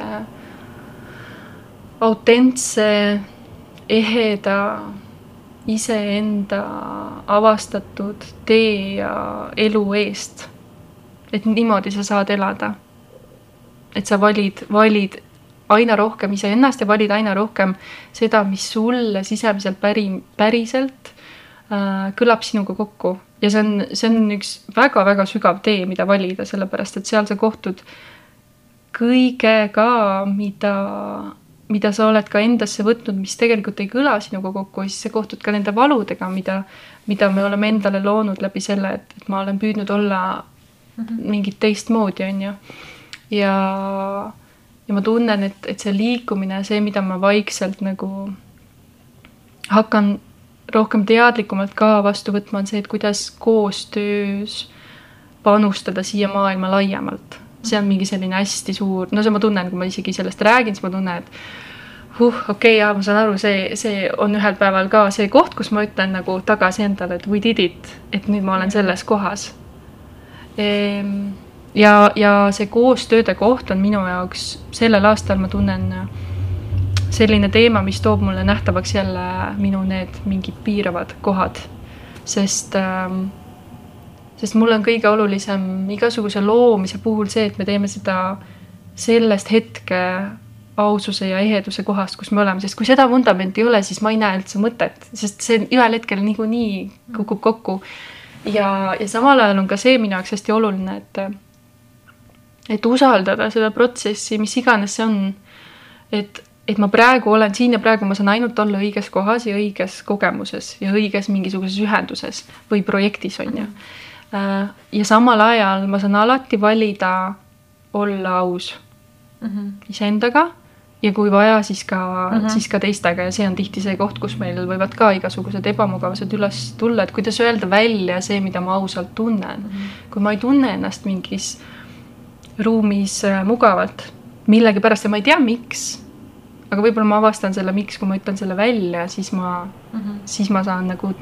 autentse, eheda, iseenda avastatud tee ja elu eest. et niimoodi sa saad elada. et sa valid, valid aina rohkem iseennast ja valid aina rohkem seda, mis sulle sisemiselt päri, päriselt äh, kõlab sinuga kokku. Ja see on, see on üks väga-väga sügav tee, mida valida, sellepärast et seal sa kohtud kõigega, mida mida sa oled ka endasse võtnud, mis tegelikult ei kõla sinuga kokku ja siis sa kohtud ka nende valudega, mida, mida me oleme endale loonud läbi selle, et, et ma olen püüdnud olla -hmm. mingit teistmoodi, on ju. ja, ja ma tunnen, et, et see liikumine, see, mida ma vaikselt nagu hakkan rohkem teadlikumalt ka vastu võtma, on see, et kuidas koostöös panustada siia maailma laiemalt see on mingi selline hästi suur, no see ma tunnen, kui ma isegi sellest räägin, siis ma tunnen, et huh, okei okay,, jaa, ma saan aru, see, see on ühel päeval ka see koht, kus ma ütlen nagu tagasi endale, et we did it, et nüüd ma olen selles kohas. Ehm, ja, ja see koostööde koht on minu jaoks sellel aastal ma tunnen selline teema, mis toob mulle nähtavaks jälle minu need mingid piiravad kohad, sest ähm, sest mul on kõige olulisem igasuguse loomise puhul see, et me teeme seda sellest hetke aususe ja eheduse kohast, kus me oleme, sest kui seda vundamenti ei ole, siis ma ei näe üldse mõtet, sest see ühel hetkel niikuinii kukub kokku. ja, ja samal ajal on ka see minu jaoks hästi oluline, et, et usaldada seda protsessi, mis iganes see on. et, et ma praegu olen siin ja praegu ma saan ainult olla õiges kohas ja õiges kogemuses ja õiges mingisuguses ühenduses või projektis on ju. Äh, ja samal ajal ma saan alati valida olla aus mm -hmm. iseendaga ja kui vaja, siis ka mm, -hmm. siis ka teistega ja see on tihti see koht, kus meil võivad ka igasugused ebamugavused üles tulla, et kuidas öelda välja see, mida ma ausalt tunnen mm. -hmm. kui ma ei tunne ennast mingis ruumis äh, mugavalt millegipärast ja ma ei tea, miks, aga võib-olla ma avastan selle, miks, kui ma ütlen selle välja, siis ma mm, -hmm. siis ma saan nagu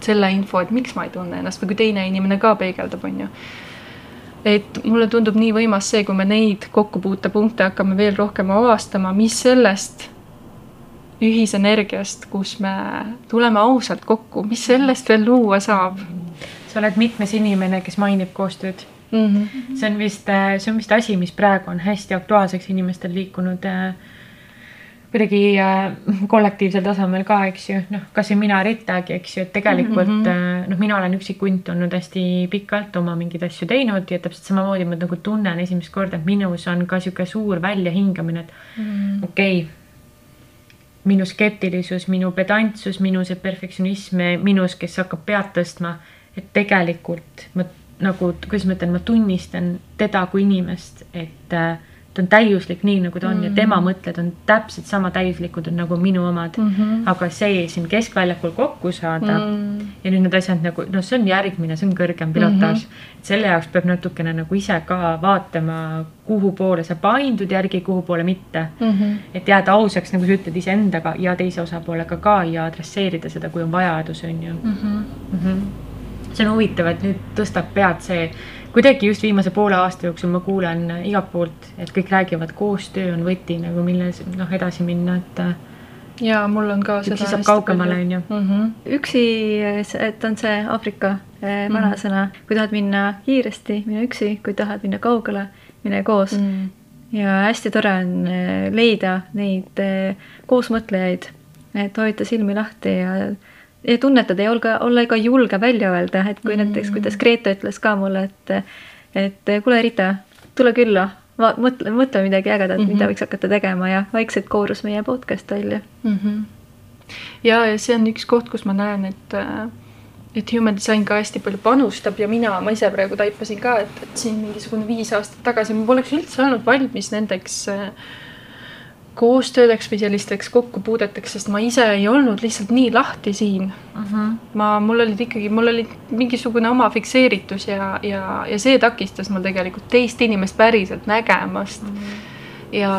selle info, et miks ma ei tunne ennast või kui teine inimene ka peegeldab, on ju et mulle tundub nii võimas see, kui me neid kokkupuutepunkte hakkame veel rohkem avastama, mis sellest ühisenergiast, kus me tuleme ausalt kokku, mis sellest veel luua saab? sa oled mitmes inimene, kes mainib koostööd mm. -hmm. see on vist, see on vist asi, mis praegu on hästi aktuaalseks inimestel liikunud äh, kuidagi äh, kollektiivsel tasemel ka, eks ju, noh, kasvõi mina Ritagi, eks ju, et tegelikult mm -hmm. noh, mina olen üksik hunt olnud hästi pikalt oma mingeid asju teinud ja täpselt samamoodi ma nagu tunnen esimest korda, et minus on ka sihuke suur väljahingamine, et mm -hmm. okei okay,. minu skeptilisus, minu pedantsus, minu see perfektsionism minus, kes hakkab pead tõstma, et tegelikult ma nagu, kuidas ma ütlen, ma tunnistan teda kui inimest, et äh, ta on täiuslik nii, nagu ta on mm. ja tema mõtted on täpselt sama täiuslikud nagu minu omad mm. -hmm. aga see siin keskväljakul kokku saada mm. ja nüüd need asjad nagu, noh, see on järgmine, see on kõrgem pilotaaž mm. -hmm. et selle jaoks peab natukene nagu ise ka vaatama, kuhu poole sa paindud järgi, kuhu poole mitte mm. -hmm. et jääda ausaks, nagu sa ütled, iseendaga ja teise osapoolega ka ja adresseerida seda, kui on vajadus, on ju mm. -hmm. Mm -hmm. see on huvitav, et nüüd tõstab pead see kuidagi just viimase poole aasta jooksul ma kuulen igalt poolt, et kõik räägivad, koostöö on võti nagu milles noh, edasi minna, et. ja mul on ka siis saab kaugemale, on ju. Mhm. üksi, et on see Aafrika mhm. vanasõna mm, -hmm. kui tahad minna kiiresti, mine üksi, kui tahad minna kaugele, mine koos mm. -hmm. ja hästi tore on leida neid koosmõtlejaid, et hoida silmi lahti ja ja tunnetada ja olga, olla ka julge välja öelda, et kui mm. näiteks, kuidas Grete ütles ka mulle, et et kuule, Rita, tule külla, mõtle, mõtle midagi ägedat mm, -hmm. mida võiks hakata tegema ja vaikselt koorus meie podcast välja mm. -hmm. ja, ja see on üks koht, kus ma näen, et et human design ka hästi palju panustab ja mina, ma ise praegu taipasin ka, et, et siin mingisugune viis aastat tagasi ma poleks üldse olnud valmis nendeks äh, koostöödeks või sellisteks kokkupuudeteks, sest ma ise ei olnud lihtsalt nii lahti siin uh. Mhm. -huh. ma, mul olid ikkagi, mul oli mingisugune oma fikseeritus ja, ja, ja see takistas mul tegelikult teist inimest päriselt nägemast uh. Mhm. -huh. ja,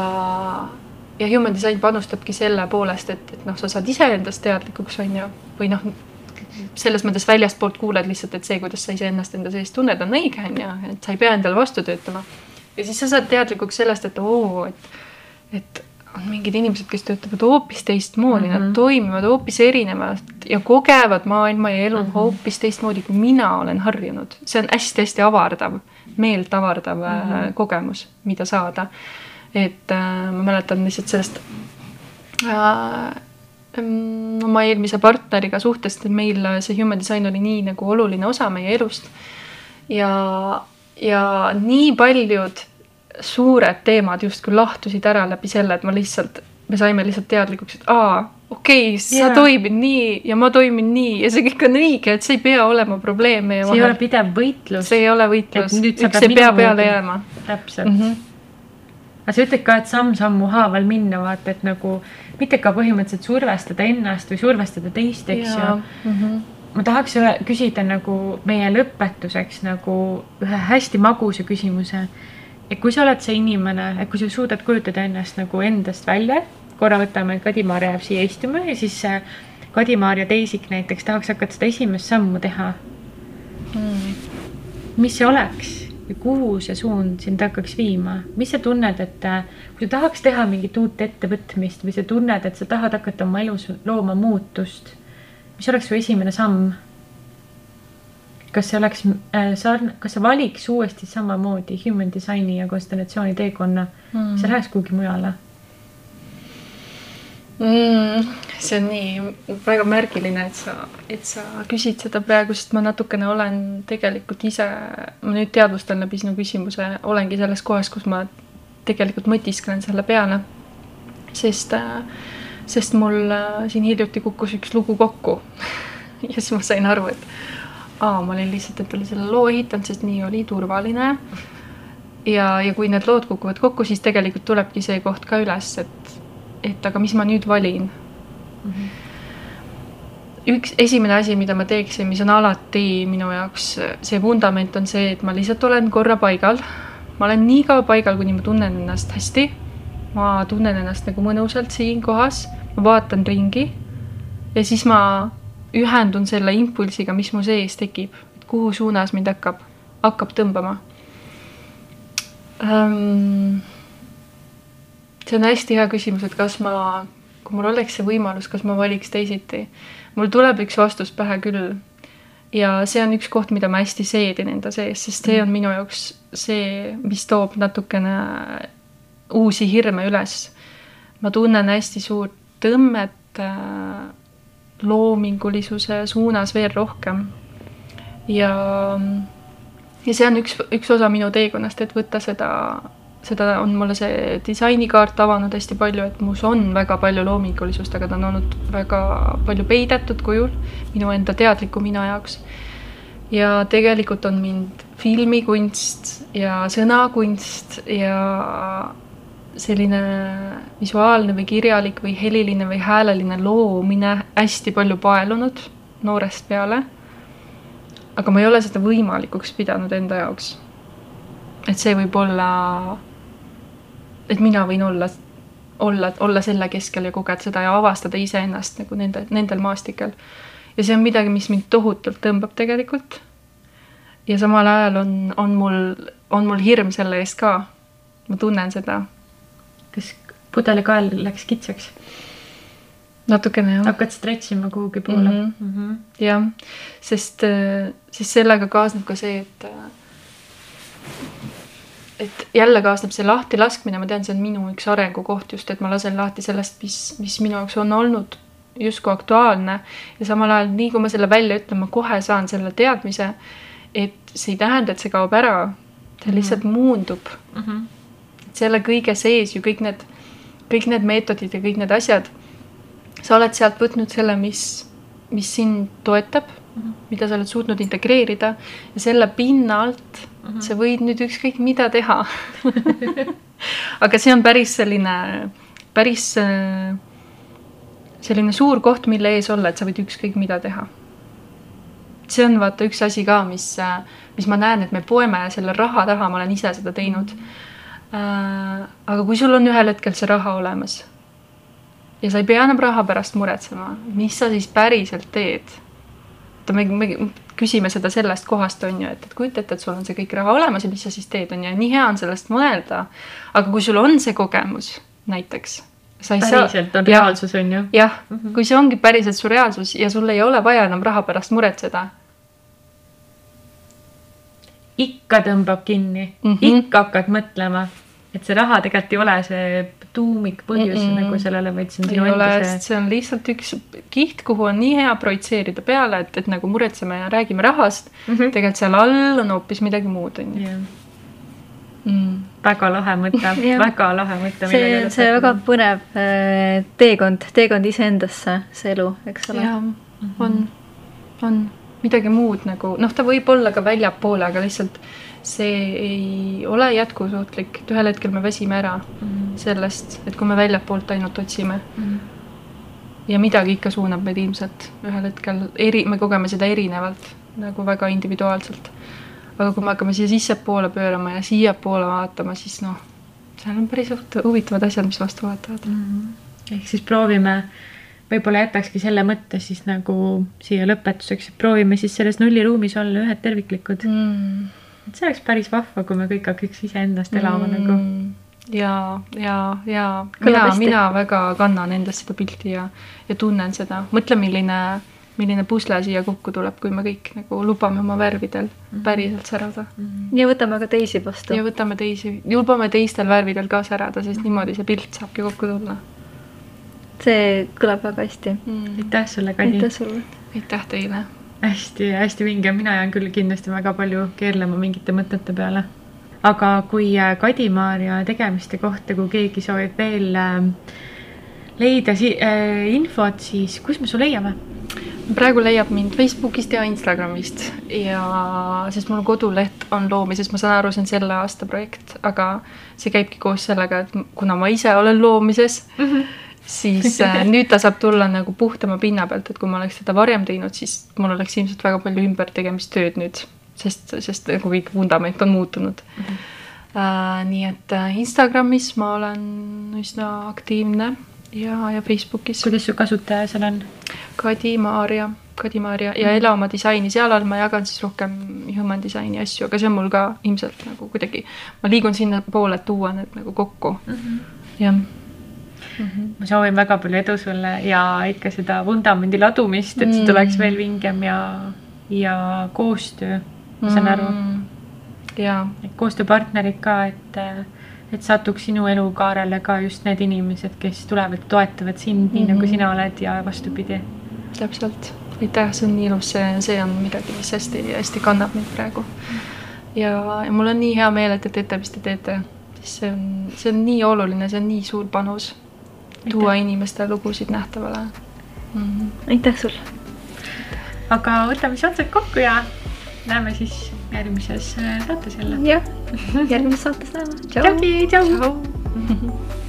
ja human design panustabki selle poolest, et, et noh, sa saad iseendast teadlikuks, on ju, või noh, selles mõttes väljastpoolt kuuled lihtsalt, et see, kuidas sa iseennast enda sees tunned, on õige, on ju, et sa ei pea endale vastu töötama. ja siis sa saad teadlikuks sellest, et oo, et, et on mingid inimesed, kes töötavad hoopis teistmoodi mm, -hmm. nad mhm. toimivad hoopis erinevalt ja kogevad maailma ja elu mm -hmm. hoopis teistmoodi, kui mina olen harjunud. see on hästi-hästi avardav, meelt avardav mm -hmm. kogemus, mida saada. et äh, ma mäletan lihtsalt sellest äh, oma eelmise partneriga suhtest, et meil see human design oli nii nagu oluline osa meie elust. ja, ja nii paljud suured teemad justkui lahtusid ära läbi selle, et ma lihtsalt, me saime lihtsalt teadlikuks, et aa, okei okay,, sa yeah. toimid nii ja ma toimin nii ja see kõik on õige, et see ei pea olema probleem meie vahel. see ei ole pidev võitlus. see ei ole võitlus, üks ei pea peale jääma. täpselt mm. -hmm aga sa ütled ka, et samm-sammu haaval minna, vaata, et nagu mitte ka põhimõtteliselt survestada ennast või survestada teist, eks ju mm. -hmm. ma tahaks küsida nagu meie lõpetuseks nagu ühe hästi magusa küsimuse et kui sa oled see inimene, et kui sa suudad kujutada ennast nagu endast välja, korra võtame, Kadi-Maarja jääb siia istuma ja siis Kadi-Maarja teisik näiteks tahaks hakata seda esimest sammu teha. Hmm.. mis see oleks? Ja kuhu see suund sind hakkaks viima, mis sa tunned, et kui sa tahaks teha mingit uut ettevõtmist või sa tunned, et sa tahad hakata oma elus looma muutust, mis oleks su esimene samm? Kas see oleks äh, sarn-, kas sa valiks uuesti samamoodi human design'i ja konstellatsiooni teekonna mm., sa läheks kuhugi mujale mm,? see on nii väga märgiline, et sa, et sa küsid seda praegu, sest ma natukene olen tegelikult ise, ma nüüd teadvustan läbi sinu küsimuse, olengi selles kohas, kus ma tegelikult mõtisklen selle peale. sest, äh, sest mul äh, siin hiljuti kukkus üks lugu kokku *laughs* ja siis ma sain aru, et aa, ma olin lihtsalt endale selle loo ehitanud, sest nii oli turvaline. ja, ja kui need lood kukuvad kokku, siis tegelikult tulebki see koht ka üles, et, et aga mis ma nüüd valin mm. -hmm üks esimene asi, mida ma teeksin, mis on alati minu jaoks see vundament on see, et ma lihtsalt olen korra paigal. ma olen nii kaua paigal, kuni ma tunnen ennast hästi. ma tunnen ennast nagu mõnusalt siin kohas, ma vaatan ringi ja siis ma ühendun selle impulsiga, mis mu sees tekib, et kuhu suunas mind hakkab, hakkab tõmbama um,. see on hästi hea küsimus, et kas ma, kui mul oleks see võimalus, kas ma valiks teisiti. mul tuleb üks vastus pähe küll. ja see on üks koht, mida ma hästi seedin enda sees, sest see on minu jaoks see, mis toob natukene uusi hirme üles. ma tunnen hästi suurt tõmmet äh, loomingulisuse suunas veel rohkem. ja, ja see on üks, üks osa minu teekonnast, et võtta seda, seda on mulle see disainikaart avanud hästi palju, et mus on väga palju loomingulisust, aga ta on olnud väga palju peidetud kujul minu enda teadliku mina jaoks. ja tegelikult on mind filmikunst ja sõnakunst ja selline visuaalne või kirjalik või heliline või hääleline loomine hästi palju paelunud noorest peale. aga ma ei ole seda võimalikuks pidanud enda jaoks. et see võib olla, et mina võin olla, olla, olla selle keskel ja kogeda seda ja avastada iseennast nagu nende, nendel maastikel. ja see on midagi, mis mind tohutult tõmbab tegelikult. ja samal ajal on, on mul, on mul hirm selle eest ka. ma tunnen seda kas pudelikael läks kitsaks? natukene jah. hakkad stretch ima kuhugi poole mm? -hmm. Mm -hmm. jah, sest, äh, siis sellega kaasneb ka see, et äh, et jälle kaasneb see lahtilaskmine, ma tean, see on minu üks arengukoht just, et ma lasen lahti sellest, mis, mis minu jaoks on olnud justkui aktuaalne ja samal ajal nii, kui ma selle välja ütlen, ma kohe saan selle teadmise, et see ei tähenda, et see kaob ära, see lihtsalt mm -hmm. muundub mm. -hmm selle kõige sees ju kõik need, kõik need meetodid ja kõik need asjad, sa oled sealt võtnud selle, mis, mis sind toetab mm, -hmm. mida sa oled suutnud integreerida ja selle pinnalt mm -hmm. sa võid nüüd ükskõik mida teha *laughs* aga see on päris selline, päris äh, selline suur koht, mille ees olla, et sa võid ükskõik mida teha. see on vaata üks asi ka, mis, äh, mis ma näen, et me poeme selle raha taha, ma olen ise seda teinud mm. -hmm. Aga kui sul on ühel hetkel see raha olemas ja sa ei pea enam raha pärast muretsema, mis sa siis päriselt teed? oota, me, me küsime seda sellest kohast, on ju, et, et kujuta ette, et sul on see kõik raha olemas ja mis sa siis teed, on ju, ja nii hea on sellest mõelda. aga kui sul on see kogemus näiteks sa ei päriselt saa. on reaalsus, on ju. jah mm -hmm., kui see ongi päriselt su reaalsus ja sul ei ole vaja enam raha pärast muretseda. ikka tõmbab kinni mm, -hmm. ikka hakkad mõtlema, et see raha tegelikult ei ole see tuumikpõhjus mm -mm. nagu sellele, vaid see on sinu enda see. see on lihtsalt üks kiht, kuhu on nii hea projitseerida peale, et, et nagu muretseme ja räägime rahast mm. -hmm. tegelikult seal all on hoopis midagi muud, on ju mm.. väga lahe mõte *laughs* väga lahe mõte. see, see väga põnev äh, teekond, teekond iseendasse, see elu, eks ole. jah, on, on midagi muud nagu, noh, ta võib olla ka väljapoole, aga lihtsalt see ei ole jätkusuutlik, et ühel hetkel me väsime ära mm -hmm. sellest, et kui me väljapoolt ainult otsime mm. -hmm. ja midagi ikka suunab meid ilmselt ühel hetkel eri, me kogeme seda erinevalt, nagu väga individuaalselt. aga kui me hakkame siia sissepoole pöörama ja siiapoole vaatama, siis noh, seal on päris huvitavad asjad, mis vastu vaatavad mm. -hmm. ehk siis proovime võib-olla jätakski selle mõtte siis nagu siia lõpetuseks, et proovime siis selles nulliruumis olla ühed terviklikud mm et see oleks päris vahva, kui me kõik hakkaks iseendast elama mm. nagu. ja, ja, ja mina, mina väga kannan endast seda pilti ja, ja tunnen seda, mõtle, milline, milline pusle siia kokku tuleb, kui me kõik nagu lubame oma värvidel -hmm. päriselt särada mm. -hmm. ja võtame ka teisi vastu. ja võtame teisi, lubame teistel värvidel ka särada, sest niimoodi see pilt saabki kokku tulla. see kõlab väga hästi mm.. aitäh sulle, Kadi. aitäh sulle. aitäh teile hästi-hästi vinge, mina jään küll kindlasti väga palju keerlema mingite mõtete peale. aga kui äh, Kadi-Maarja tegemiste kohta, kui keegi soovib veel äh, leida si äh, infot, siis kus me su leiame? praegu leiab mind Facebookist ja Instagramist ja sest mul koduleht on loomises, ma saan aru, see on selle aasta projekt, aga see käibki koos sellega, et kuna ma ise olen loomises mm, -hmm siis äh, *laughs* nüüd ta saab tulla nagu puhtama pinna pealt, et kui ma oleks seda varem teinud, siis mul oleks ilmselt väga palju ümbertegemistööd nüüd, sest, sest nagu kõik vundament on muutunud mm. -hmm. Uh, nii et uh, Instagramis ma olen üsna aktiivne ja, ja Facebookis. kuidas su kasutaja seal on? Kadi-Maarja, Kadi-Maarja ja mm -hmm. Ela oma disaini, seal all ma jagan siis rohkem human disaini asju, aga see on mul ka ilmselt nagu kuidagi, ma liigun sinnapoole, et tuua need nagu kokku mm. -hmm. jah mm. -hmm. ma soovin väga palju edu sulle ja ikka seda vundamendi ladumist, et see tuleks veel vingem ja, ja koostöö, ma saan aru. Mm. jaa. et koostööpartnerid ka, et, et satuks sinu elukaarele ka just need inimesed, kes tulevad, toetavad sind mm -hmm. nii nagu mhm. sina oled ja vastupidi. täpselt, aitäh, see on nii ilus, see, see on midagi, mis hästi-hästi kannab mind praegu. ja, ja mul on nii hea meel, et te teete, mis te teete, sest see on, see on nii oluline, see on nii suur panus tuua inimeste lugusid nähtavale mm. -hmm. aitäh sulle. aga võtame siis otsad kokku ja näeme siis järgmises saates jälle. jah, *laughs* järgmises saates näeme. tšau. tšau. *laughs*